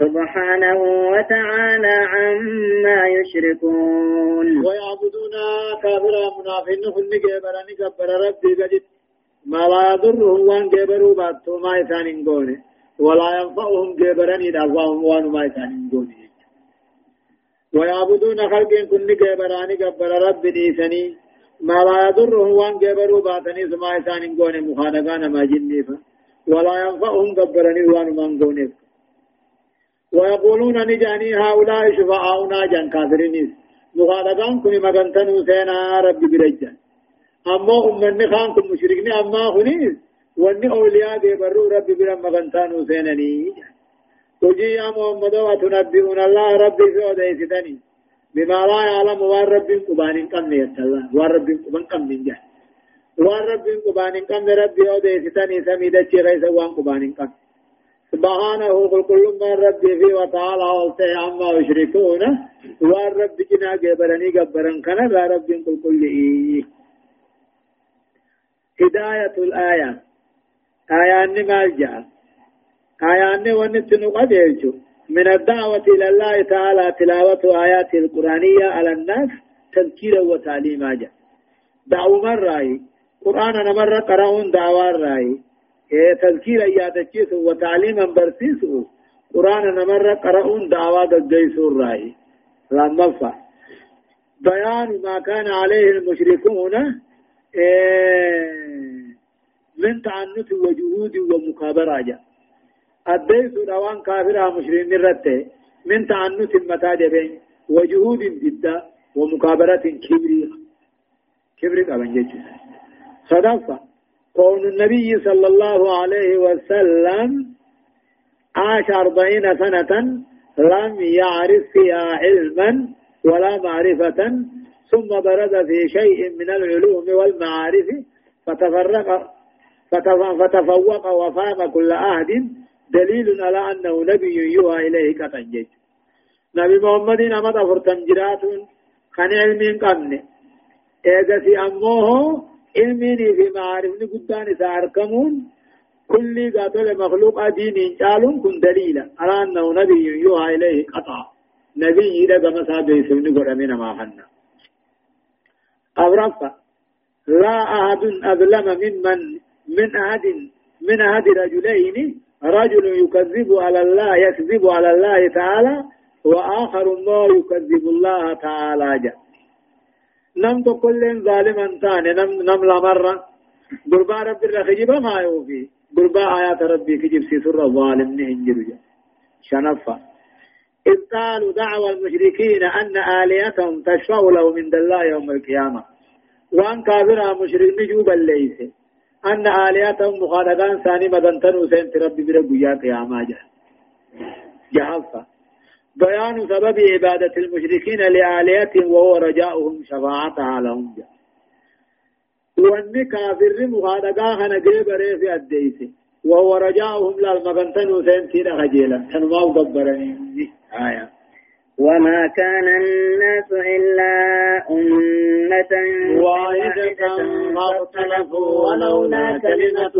سبحانه وتعالى عما يشركون. ويعبدون كافرا منافقين كل جبر نكبر ربي قد ما لا يضرهم وأن جبروا باتوا ما يسانين قوني. ولا ينفعهم جبرني دعواهم وأن ما يسانين قوني. ويعبدون خلقين كل جبراني كبر ربي نيساني. ما لا يضرهم وأن جبروا باتني سما إسان قوني مخانقان ما جنيفا. ولا ينفعهم قبرني وأن من قونيف ويقولون نجاني هؤلاء شفعاؤنا جان كافرين مخانقان كن مغنتنو سينا رب برجا أما أمني خان كن مشركني أما خنيس واني أولياء جبروا رب برا مغنتنو سينني تجي يا محمد وتنبئون الله ربي في أوديستني بما لا يعلم وان رب قبان قم يتلا وان رب قبان قم من جه وان رب قبان قم ربي أو دي ستاني سميدة چرائي سوان قبان قم سبحانه قل كل من ربي في وتعالى والته عما يشركون. وان رب جنا جبرني جبرن كان لا رب قل كل إيه هداية الآية. آيان مال جاء. آيان ونتنو قد من الدعوة إلى الله تعالى تلاوة آيات القرآنية على الناس تذكيرا وتعليما جاء دعوة مرة قرآن مرة قرأون دعوة رأي إيه تذكيرا يادجيس وتعليما برسيس قرآن مرة قرأون دعوة دجيس الرأي. فا بيان ما كان عليه المشركون إيه من تعنت وجهود ومكابرة جاء. أديس دوان كافر مشرين الرته من تعنت المتاجبين وجهود جدا ومكابرة كبرية كبرية أبن جيش. صدفة. كون النبي صلى الله عليه وسلم عاش أربعين سنة لم يعرف فيها علما ولا معرفة ثم برز في شيء من العلوم والمعارف فتفرق فتفوق وفاق كل أحد دليل على أنه نبي يوحى إليه كتنجج نبي محمد أمد أفرتم جرات خن علم قمن إذا أمه علمي في معارف قدان ساركمون كل قاتل مخلوق دين جالون كن دليلا على أنه نبي يوحى إليه قطع نبي إذا مسابه سبن قرمين ما حنا أورفا لا أحد أظلم ممن من أحد من أحد رجلين رجل يكذب على الله يكذب على الله تعالى وآخر ما يكذب الله تعالى جاء نم كل ظالما ثاني نم نم لا مرة قربا رب الرخيب ما يوفي قربا آيات ربي كجب سر ظالم نهنجر شنفا. إذ قالوا دعوى المشركين أن آلهتهم تشفع له من الله يوم القيامة. وأن كافرها مشرك نجوبا ليس أن آلهتهم مخالقان ثاني مدنتن سنت ربي برب يا قيامة جه جهفا بيان سبب عبادة المشركين لآلهتهم وهو رجاؤهم شفاعتها لهم. جاء وأن كافر مخادقا قيب ريف أديسي وهو رجاؤهم للمغنتن وسنتين خجيلا. تنمو دبرني آية. وما كان الناس إلا أمة واحدة فاختلفوا ولولا كلمة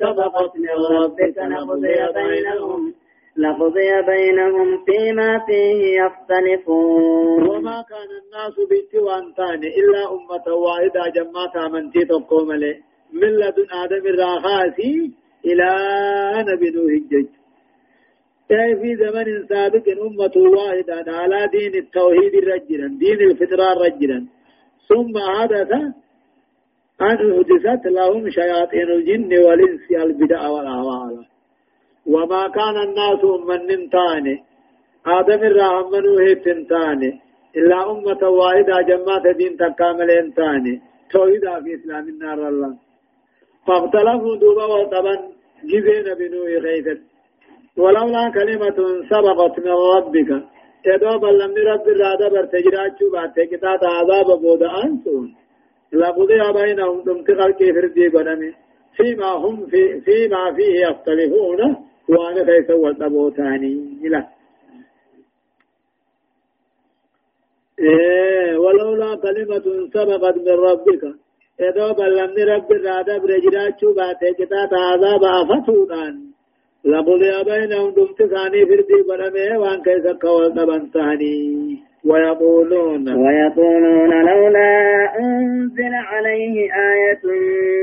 سبقت من ربك لقضي بينهم. لقضي بينهم فيما فيه يختلفون. وما كان الناس بنت وانتان إلا أمة واحدة جمعت من تقوم له من لدن آدم الراخاسي إلى نبي نوح الجج في زمن سابق أمة واحدة على دين التوحيد رجلا دين الفطرة رجلا. ثم حدث أن حدثت لهم شياطين الجن والإنس البدع والأهواء وما كان الناس من نمتاني آدم الرحمن هيتنتاني إلا أمة واحدة جماعة دين تكامل انتاني توحيدا في إسلام النار الله. فاختلفوا دوبا وطبا جزين بنوه خيثت ولولا كلمة سبقت من ربك. يدوب لم رب الرادة برتجرات شبات كتات عذاب بود أنتون لقضي بينهم تمتقل كيف ردي قدمي. فيما هم في فيما فيه يختلفون. وأنا كيف والتبو ثاني لا إيه ولولا كلمة سبقت من ربك إذا بلمني رب الرادة برجرات شبات كتات عذاب أفتودان لقضي بينهم دمت ثاني فردي برمي وان كيف كوال تبن ثاني ويقولون. ويقولون لولا أنزل عليه آية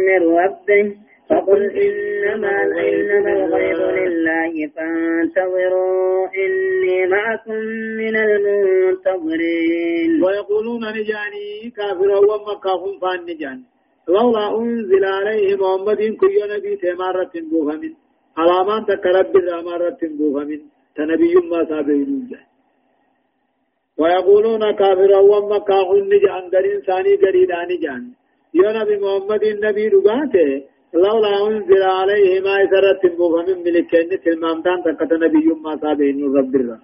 من ربه فقل إنما العلم الغيب لله فانتظروا إني معكم من المنتظرين. ويقولون نجاني كافر ومكة فان نجان لولا أنزل عليه محمد كي نبي تمارة بوهمن علامان تكرب مرة بوهمن تنبي ما سابقين ويقولون كافر ومكة نجان قرين ثاني قريدان جان يا نبي محمد النبي رباته. لولا أنزل عليه ما يسرت من ملكين تلمامتان تكت نبي ما صابين رب الله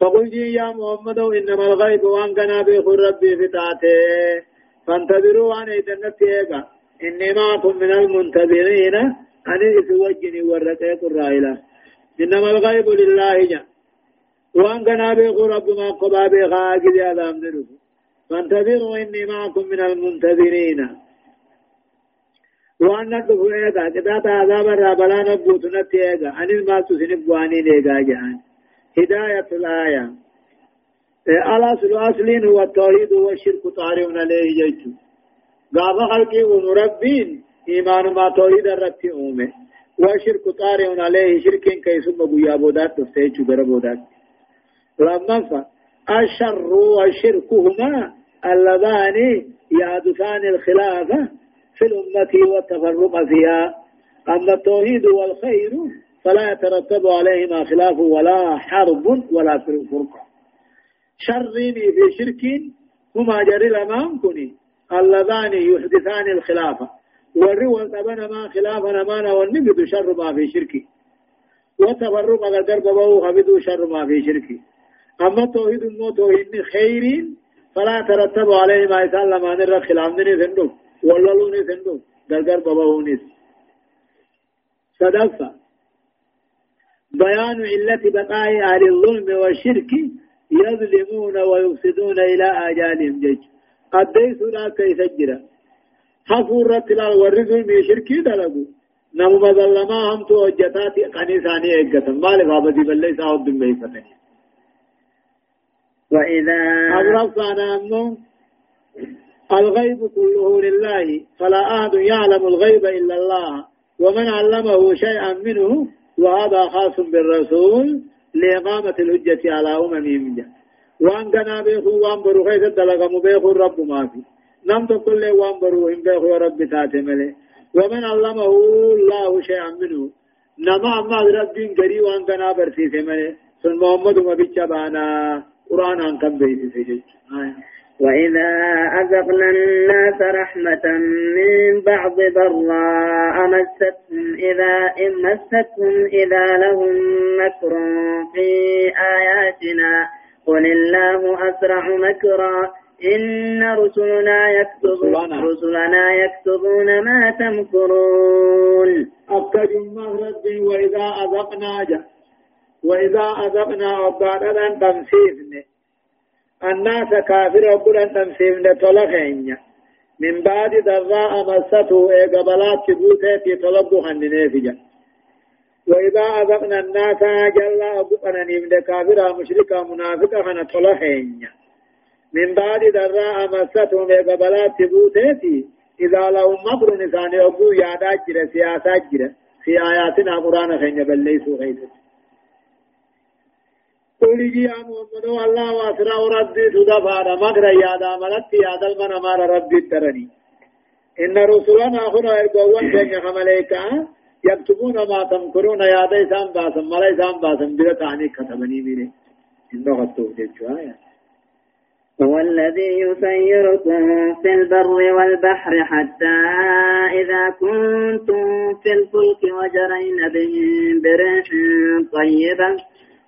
فقل جي يا محمد إنما الغيب وأن كان بيخ ربي فتاته فانتظروا عن إذنت إيقا. إني معكم من المنتظرين. أن إسوجني ورقيق الرائلة إنما الغيب لله جا. وأن كان بيخ رب ما قبا بيخ آجد يا دام فانتظروا إني معكم من المنتظرين. وان ندفو ايغا كتاتا عذاب الرابلا نبوت نتي ايغا عن المال تسنب واني ايغا جهان هداية الآية الأصل الأصلين هو التوحيد والشرك طارئون عليه جيتو قام خلقي ومربين إيمان ما توحيد الرب أومه والشرك طارئون عليه شرك كيسم بويا بودات تفتيجو بربودات لما الشر والشرك هما اللذان يحدثان الخلافة في الأمة والتفرق فيها. أما التوحيد والخير فلا يترتب عليهما خلاف ولا حرب ولا فرقة شرين في شرك هما جري الأمام كني اللذان يحدثان الخلافة وري والتبن ما خلاف ما والنبي شر ما في شركي وتفرق اگر در بابو خبدو شر ما في شركي أما توحيد مو توحيد خير فلا ترتب عليه ما يسال ما نر خلاف ني سندو وللو ني سندو در در بابو ني صدفة بيان علة بقاء أهل الظلم والشرك يظلمون ويفسدون إلى آجالهم جج. قد لا كيف جرى. حفور رتلا ورزل من شركي دلقوا نمو مظلما هم تو وجتات قنيساني اگتا مالك عبدي بلي ساود دم بيفتني وإذا أغرب أنا أمو الغيب كله لله فلا أحد يعلم الغيب إلا الله. ومن علمه شيئا منه وهذا خاص بالرسول لإقامة الحجة على أممهم وأن كان بيخو وان برو خيث الدلغم بيخو الرب ما في. نم تقول لي وإن برو هم بيخو رب تاتي ملي. ومن علمه الله شيئا منه. نما أما رب قري وأن كان برسيس ملي. سن محمد مبيتش بانا قرآن عن كم بيسي سجج آه. وإذا أذقنا الناس رحمة من بعض ضراء مستهم إذا إن مستهم إذا لهم مكر في آياتنا قل الله أسرع مكرا إن رسلنا يكتبون رسلنا. يكتبون ما تمكرون. أبتج مهرد وإذا أذقنا جا وإذا أذقنا أبانا تمسيفني الناس كافر أبدا تمسيفني طلقين من بعد ضراء مسته إيقبلات خندني في جنة وإذا أذقنا الناس جل أبقنا نمد كافرا مشركا منافقا خنا طلحين من بعد ذراء مستهم قبلات تبوتيتي إذا لهم مكر نسان أبو يادا جرى سياسات جرى في آياتنا قرآن خين بليسوا غيثت. قل جي يا محمد الله واسرع ربي تدفع مكر يادا ملت يادا المن أمار ربي الترني إن رسولنا هنا إرقوان بين خمليكا يكتبون ما تمكرون يا دي سام باسم ملاي سام باسم بلا تعني كتبني ميري إنه غطوه جيشوا هو الذي يسيركم في البر والبحر حتى إذا كنتم في الفلك وجرين بهم بريح طيبة.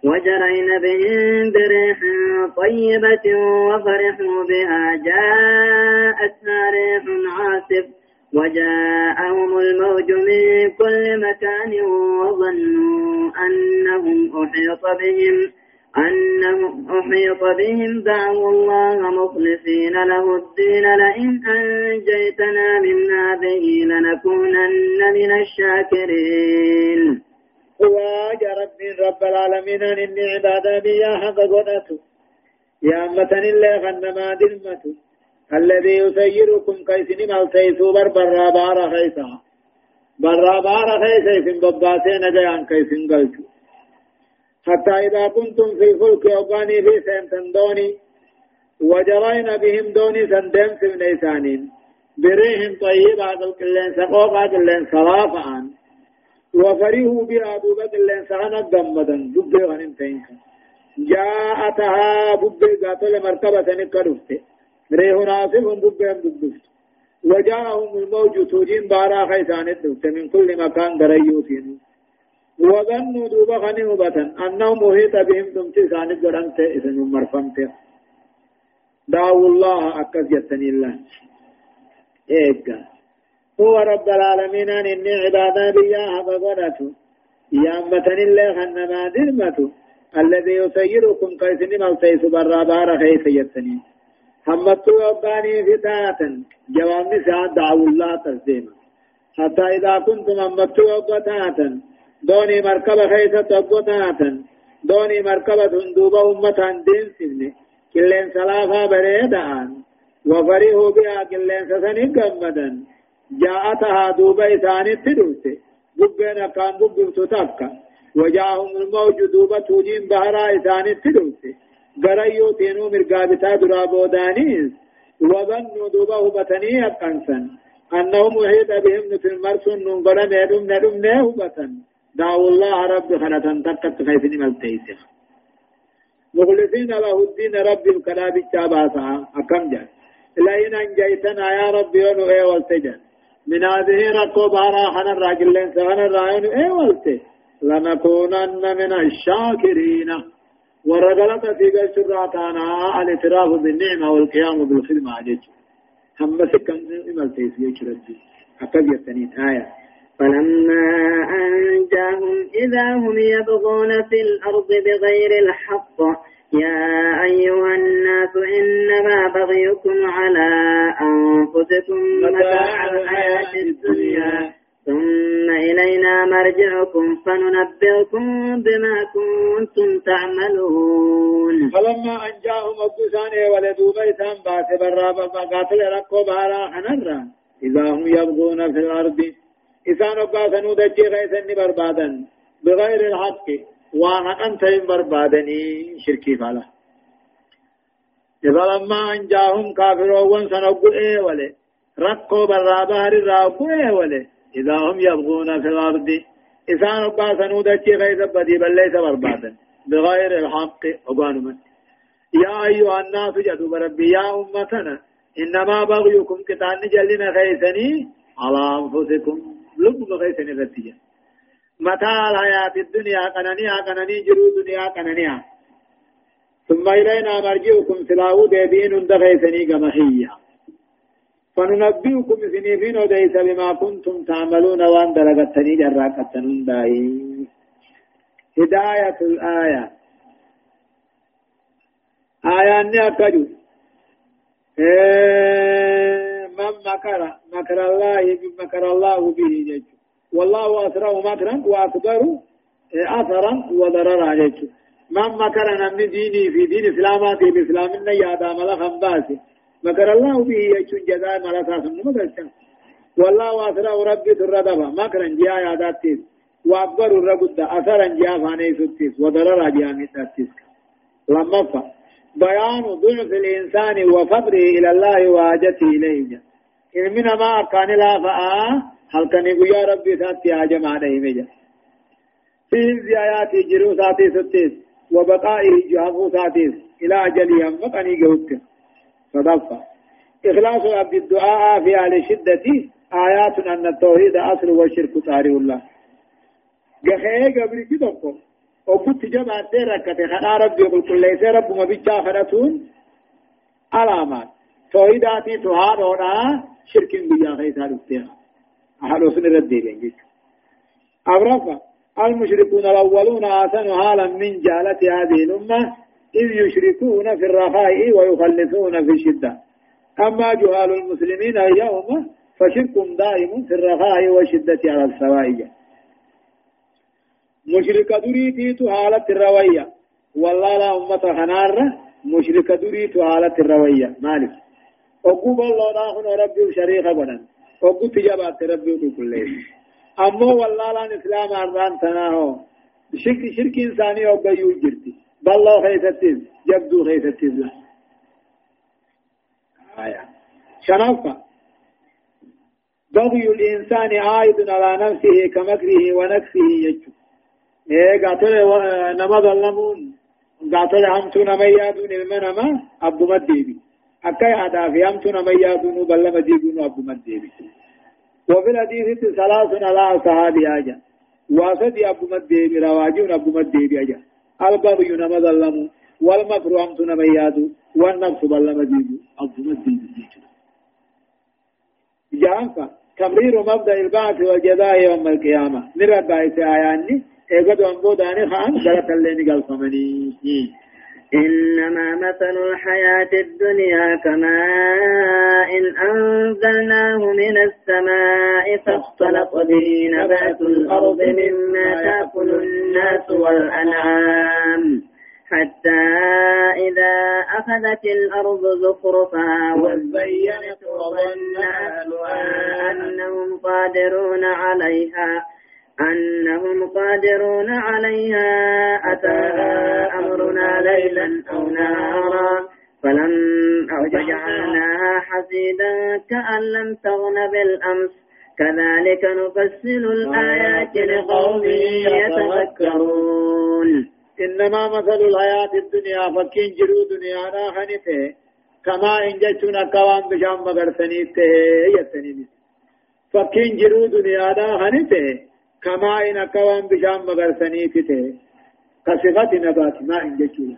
وجرين بهم بريح طيبة وفرحوا بها جاءتنا ريح عاصف وجاءهم الموج من كل مكان وظنوا أنهم أحيط بهم أنهم أحيط بهم دعوا الله مخلصين له الدين لئن أنجيتنا من هذه لنكونن من الشاكرين. هو رب رب العالمين إني عبادة بيا حق قدته يا أمة الله غنما دلمته. الذي يسيركم كيسن ملتيسو بر برا بارا خيسا. برا بارا خيسا سن بباسين جيان كيسن قلتو. حتى إذا كنتم في الفلك أباني في سنتن دوني وجرين بهم دوني سندم في نيسانين بريهم طيب هذا الكلين سقوق هذا الكلين صلافا وفريهوا بها دوبة اللين سانا دمدا ببه غنم تينك. جاءتها ببه قاتل مرتبة نكرفته ريه ناصف دبهم دبست وجاءهم الموج توجين بارا خيسان الدبت من كل مكان دريوتين وظنوا دوبا غنمبة أنهم محيط بهم دمت سانت قرمت إذن مرفمت. دعوا الله أكز يتني الله. إيقا هو رب العالمين إني عبادا بيا حقا يا أمة الله خنما درمته الذي يسيركم كيسن ملتيس برا بارا خيس يتنين همتو أباني فتاة. جواب نساء دعوا الله تسليما حتى إذا كنتم همتو أبتاة دوني مركبة خيسة أبتاة دوني مركبة هندوبة أمة دين سبني كلين سلافا بريدان. وفرحوا بها كلين سسنين كمدا جاءتها دوبة إساني تدوسي ببين كان ببين تتبكى وجاءهم الموج دوبة توجين بهرا إساني تدوسي غريو تينو مرقابتا درا بودانيس وظنوا دوبه بتني أبقنسا أنهم وحيد بهم في المرسون ننقل ندم ندم نه بطن دعوا الله رب خلطا تقت خيثني ملتيسخ. مخلصين له الدين رب الكلاب الشاباسا أكم جاء. لئن أنجيتنا يا رب إيه والتجن من هذه ركو بارا حنا الراجل لين الراين إيه ولته لنكونن من الشاكرين ورجلت في قلت الراتانا الاعتراف بالنعمة والقيام بالخدمة عليك هم سكن إمالتيس يجردي أكد يتنين آية فلما أنجاهم إذا هم يبغون في الأرض بغير الحق يا أيها الناس إنما بغيكم على أنفسكم متاع الحياة الدنيا. ثم إلينا مرجعكم فننبئكم بما كنتم تعملون. فلما أنجاهم أبوسان ولدوا بيتان بات برابا فقاتل ركو بارا حنرا. إذا هم يبغون في الأرض. إسان أباسنوا دجي غيثني بربادا. بغير الحق. وأنا انت بربادني شركي فالا إذا لما أنجاهم كافرون سنقول إيه ولي رقوا برابار راقوا إيه ولي إذا هم يبغون في الأرض. إذا نبا سنودتي غير بدي بل ليس بربادا بغير الحق أبان يا أيها الناس جدوا بربي يا أمتنا. إنما بغيكم كتان جلنا خيسني على أنفسكم لب خيسني رتيا متاع الحياة الدنيا قنانيا قناني جرو دنيا قنانيا ثم إلينا مرجعكم سلاو ديبين دغيثني قمحية فننبئكم سنيفين وديس بما كنتم تعملون وان درغتني جراكتن داي. هداية الآية. آية أني أكجو إيه من مكر مكر الله مكر الله به والله أسرع مكرا وأكبر أثرا وضررا عليك. من مكر نمني ديني في دين إسلاماتي بإسلامنا يا دام لخم باسي مكر الله به يجون جزاء ملكا سنما قلتا والله أسرع ربي تردبا مكرا جاء يا داتيس. وأكبر الرقود أثرا جاء فاني ستيس وضررا جاء ميتاتيس لما فا. بيان ضعف الإنسان وفقره إلى الله وحاجته إليه. إن من ما كان لا فآه هل كان يا ربي ساتي هاجم عليه مجا في زيايات جرو ساتي ستيس وبقائه جهافو ساتيس إلى أجلهم مقني جهوك صدفة إخلاص عبد الدعاء في أهل الشدة آيات أن التوحيد أصل والشرك طارئ الله جخيه قبل كدوكو وقلت جمع تيركت خنا ربي قل كل ليس رب ما بيجا خنتون علامات توحيداتي تهارونا شرك بيا خيسا لفتها وسن ردي بين أبرفا المشركون الأولون آسن حالا من جالة هذه الأمة إذ يشركون في الرخاء ويخلفون في الشدة. أما جهال المسلمين اليوم فشرك دائم في الرخاء والشدة على السوائية مشرك دريتي حالة الروية والله لا أمة خنار مشرك دريت حالة الروية مالك أقوب الله ناخن ربي شريك بنا وقلت جبات ربي كل أمو والله لأن إسلام أرضان تناهو. شرك شرك إنساني أو بيو جرتي. بالله خيثتيز جبدو خيثتيز له آية. شنفة بغي الإنسان عائد على نفسه كمكره ونكسه يجو. إيه قاتل نما ظلمون قاتل همتو نما يادون المنما أبو مديبي. أكاي هذا في أمتنا من يادون بل لما جيبون أبو مديبي وفي الحديث ثلاث على صحابي أجا واسدي أبو مديبي رواجون أبو مديبي أجا البغي نما ظلموا والمكر أمتنا من يادون والنفس بل لما جيبون أبو مديبي جانفا تمرير مبدأ البعث والجزاء يوم القيامة نرى بايت آياني ايقظ أنبوداني خان جلت الليني قال فمني إنما مثل الحياة الدنيا كماء إن أنزلناه من السماء فاختلط به نبات الأرض مما تأكل الناس والأنعام حتى إذا أخذت الأرض زخرفها وزينت وظن أهلها أنهم قادرون عليها أنهم قادرون عليها أتاها أمرنا ليلا أو نهارا فلم جعلناها حسيدا كأن لم تغن بالأمس. كذلك نفصل الآيات لقوم يتفكرون إنما مثل الحياة الدنيا فكين جرو دنيا خنته كما إن جتنا كوان بشام مغرسني يتني فكين جرو دنيا دا هنته كما إن كوان بشام مغرسني تته كصفة نبات ما إن جتشولا.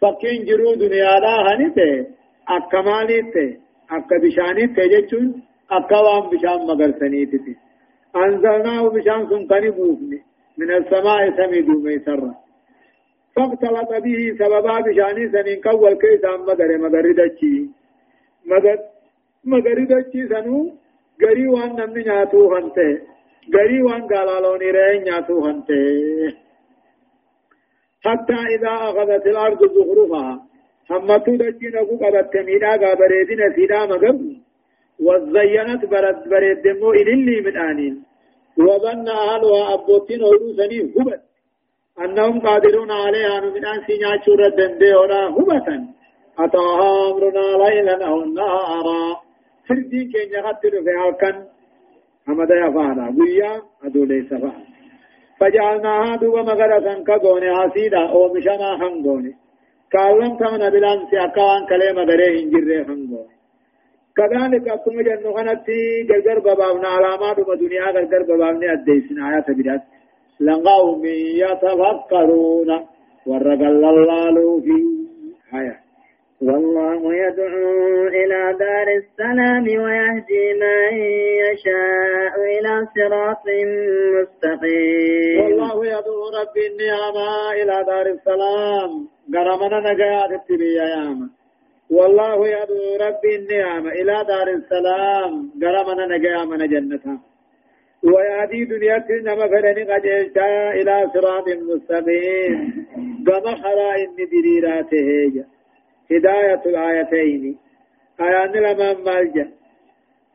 فكين جرو دنيا دا هنته أكمالته أكا بشاني تجتشون أكوان بشام مغرسني تته أنزلناه بشام سنقني بوفني من السماء سمي دومي سرّا. فاختلط به سببا بشاني سنين كول كيسا مدر مدر دچي مدر مدر دچي سنو غري وان نمني نياتو هنته. غري وان قالالوني رأي نياتو هنته حتى إذا أخذت الأرض زخرفها همتو دچي نقو قبت ميدا قابريدين سيدا مقب وزينت برد برد دمو إلي من آنين وظن أهلها أبوتين ورسني هبت أنهم قادرون عليها من أن سينيا شورة دندي ولا هبة أتاها أمرنا ليلا أو نهارا فردين كين يغتل في هالكن حمد يفعنا بيا أدو ليس فعلا فجعلناها دوبا مغرسا كغوني حسيدا أو مشما خنغوني كالم تمنا بلانسي أكوان كلمة دريه انجره خنغوني كذلك أكم جنو خنتي جرجر ببابنا علامات دنيا جرجر ببابنا أديسنا آيات بدات لقوم يتفكرون ورقل الله في حياة والله يدعو إلى دار السلام ويهدي من يشاء إلى صراط مستقيم. والله يدعو ربي النعمة إلى دار السلام. قرمنا نجاة التبية ياما والله يدعو ربي النعمة إلى دار السلام. قرمنا نجاة من جنتها ويهدي دنيا نما فرني قجلتا إلى صراط مستقيم. كما خرا إن دريراته هداية الآيتين. آيان لما مالجا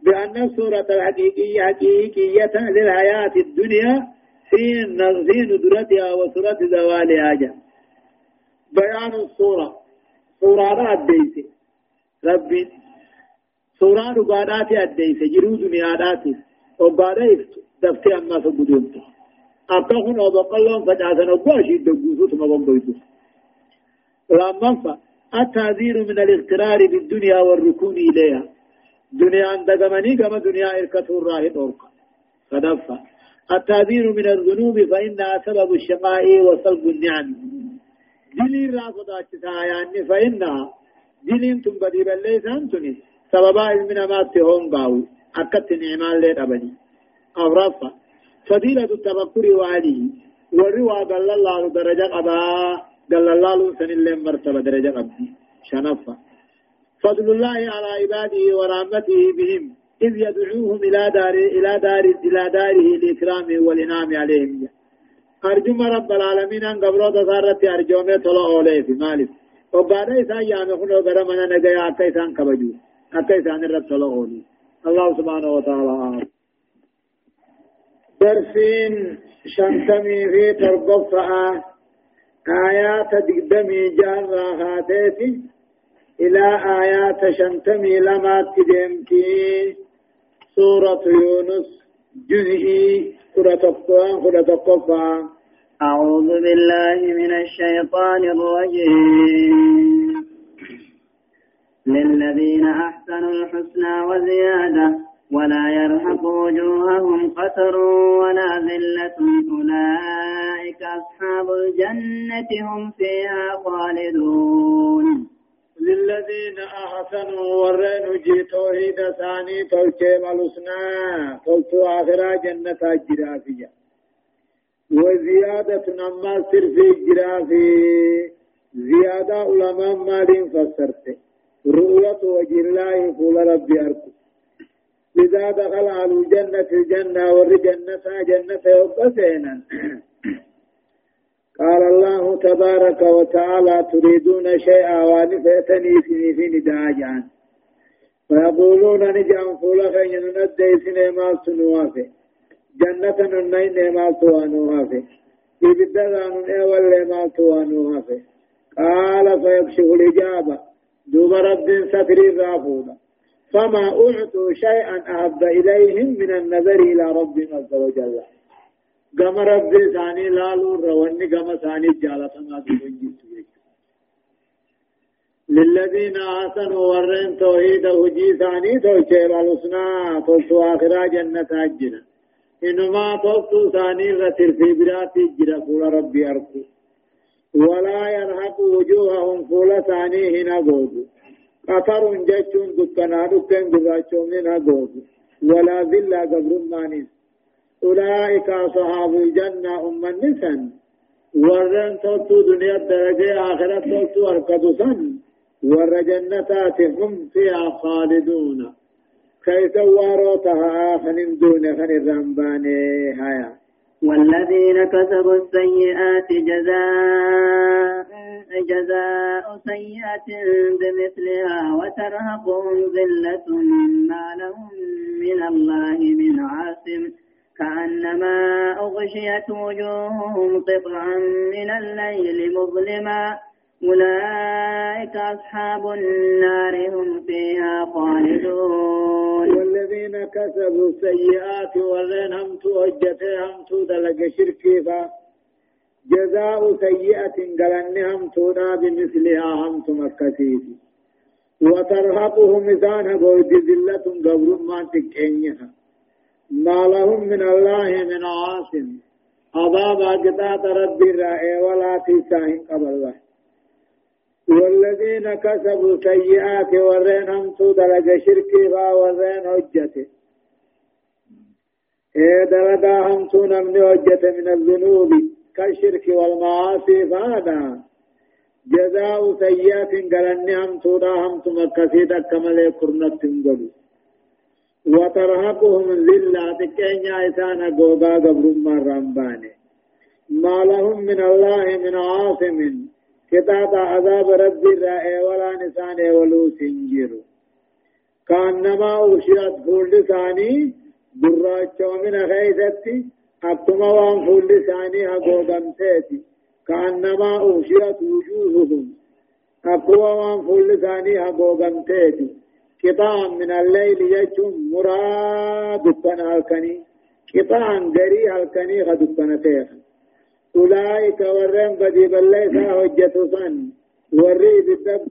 بأن الصورة الحقيقية حقيقية للحياة الدنيا في في ندرتها وصورة زوالها جا بيان الصورة. صورة أديسي ربي. صورة ربادات أديسي جرو دنيا وبعد يفتو دفتي أما فقدونت أبقون وبقلون فجعثنا وقاشي دقوسو ثم بمبيتو لما فا. التعذير من الاغترار بالدنيا والركون إليها. دنيا عند قمني كما دنيا إركته الراهد أورقا فدفع التعذير من الذنوب فإنها سبب الشقاء وصلب النعم. دلي رافضة يعني فإنها دلين تنبدي بل ليس أنتني. سببا من ما تهون قاوي أكت نعمان لين أبني. أورافا فضيلة التفكر وعليه والروا قال الله درجة قبا الله سن اللي مرتبة درجة قبدي شنفا فضل الله على عباده ورحمته بهم إذ يدعوهم إلى دار إلى دار إلى داره لإكرامه والإنعام عليهم. أرجو رب العالمين أن قبرو تصارت أرجومي طلع أوليه في مالك. وبعد إذا يامي خلو قرمنا نجايا أكا إسان كبجو أكا إسان الرب طلع أوليه الله سبحانه وتعالى درسين شنتمي في تربصها آيات دقدمي جارة هاتيتي إلى آيات شنتمي لما تدمكي سورة يونس جزئي القرآن أعوذ بالله من الشيطان الرجيم. للذين أحسنوا الحسنى وزيادة ولا يرهق وجوههم قتر ولا ذلة أولئك أصحاب الجنة هم فيها خالدون. للذين أحسنوا ورين جي توحيد ثاني تلقي ملسنا تلتو آخرا جنة الجرافية وزيادة نما في الجرافي زيادة علماء مالين فسرته رؤية وجه الله قول ربي أركو. لذا دخل على الجنة الجنة والجنة جنة يوقفينا. قال الله تبارك وتعالى تريدون شيئا وانفتني في في نداجان. فيقولون نجام فولا خين ندي سنما سنوافي جنة ننين ما يبدأ أن أول ما توانوها قال فيكشف الإجابة. دوب رب ستر رافونا فما أعطوا شيئا أحب إليهم من النظر إلى ربهم عز وجل. قام رب ثاني لا لور واني قام ثاني جالة ما للذين آسنوا ورين توحيد وجي ثاني توشيب الحسنى توشو آخرا جنة أجنا إنما توشو ثاني رتر في براتي جرى فول ربي أركو ولا يرهق وجوههم فول ثاني هنا قوض قطر جتشون دكنا دكن جراتشون هنا قوض ولا ذلا قبر مانيس أولئك أصحاب الجنة أم النسن ورن توتو دنيا الدرجة آخرة توتو أركضو ور جنتات هم فيها خالدون. كيف واروتها خن دون خن الرمباني هيا. والذين كسبوا السيئات جزاء جزاء سيئة بمثلها وترهقهم ذلة أغشيت وجوههم قطعا من الليل مظلما. أولئك أصحاب النار هم فيها خالدون. والذين كسبوا السيئات والذين هم توجته هم تودلق شركي جزاء سيئة قلن هم تونا بمثلها هم تمكسيت وترهقهم إذان قويد ذلة قبر ما تكينها. ما لهم من الله من عاصم. عذاب أجداد ربي رأي ولا تساهم قبل الله. والذين كسبوا سيئات ورين درجة ورين إيه من الذنوب كالشرك والمعاصي فهذا. جزاء سيئات كرنت تنقلوا وترهقهم ذلة تكينيا إسانا قوبا قبر مرمباني ما لهم من الله من عاصم كتاب عذاب ربي رأي ولا نسان ولو سنجر كأنما أغشيت فول لساني براچو من غيثتي أكتما وان فول لساني هقودمتيتي كأنما أغشيت وجوههم أكوا وان فول لساني هقودمتيتي قطعا من الليل يجم مراد دكنا الكني. قطعا غري الكني غدكنا تيخ أولئك ورم بدي بليسا حجة سن. وري بالدب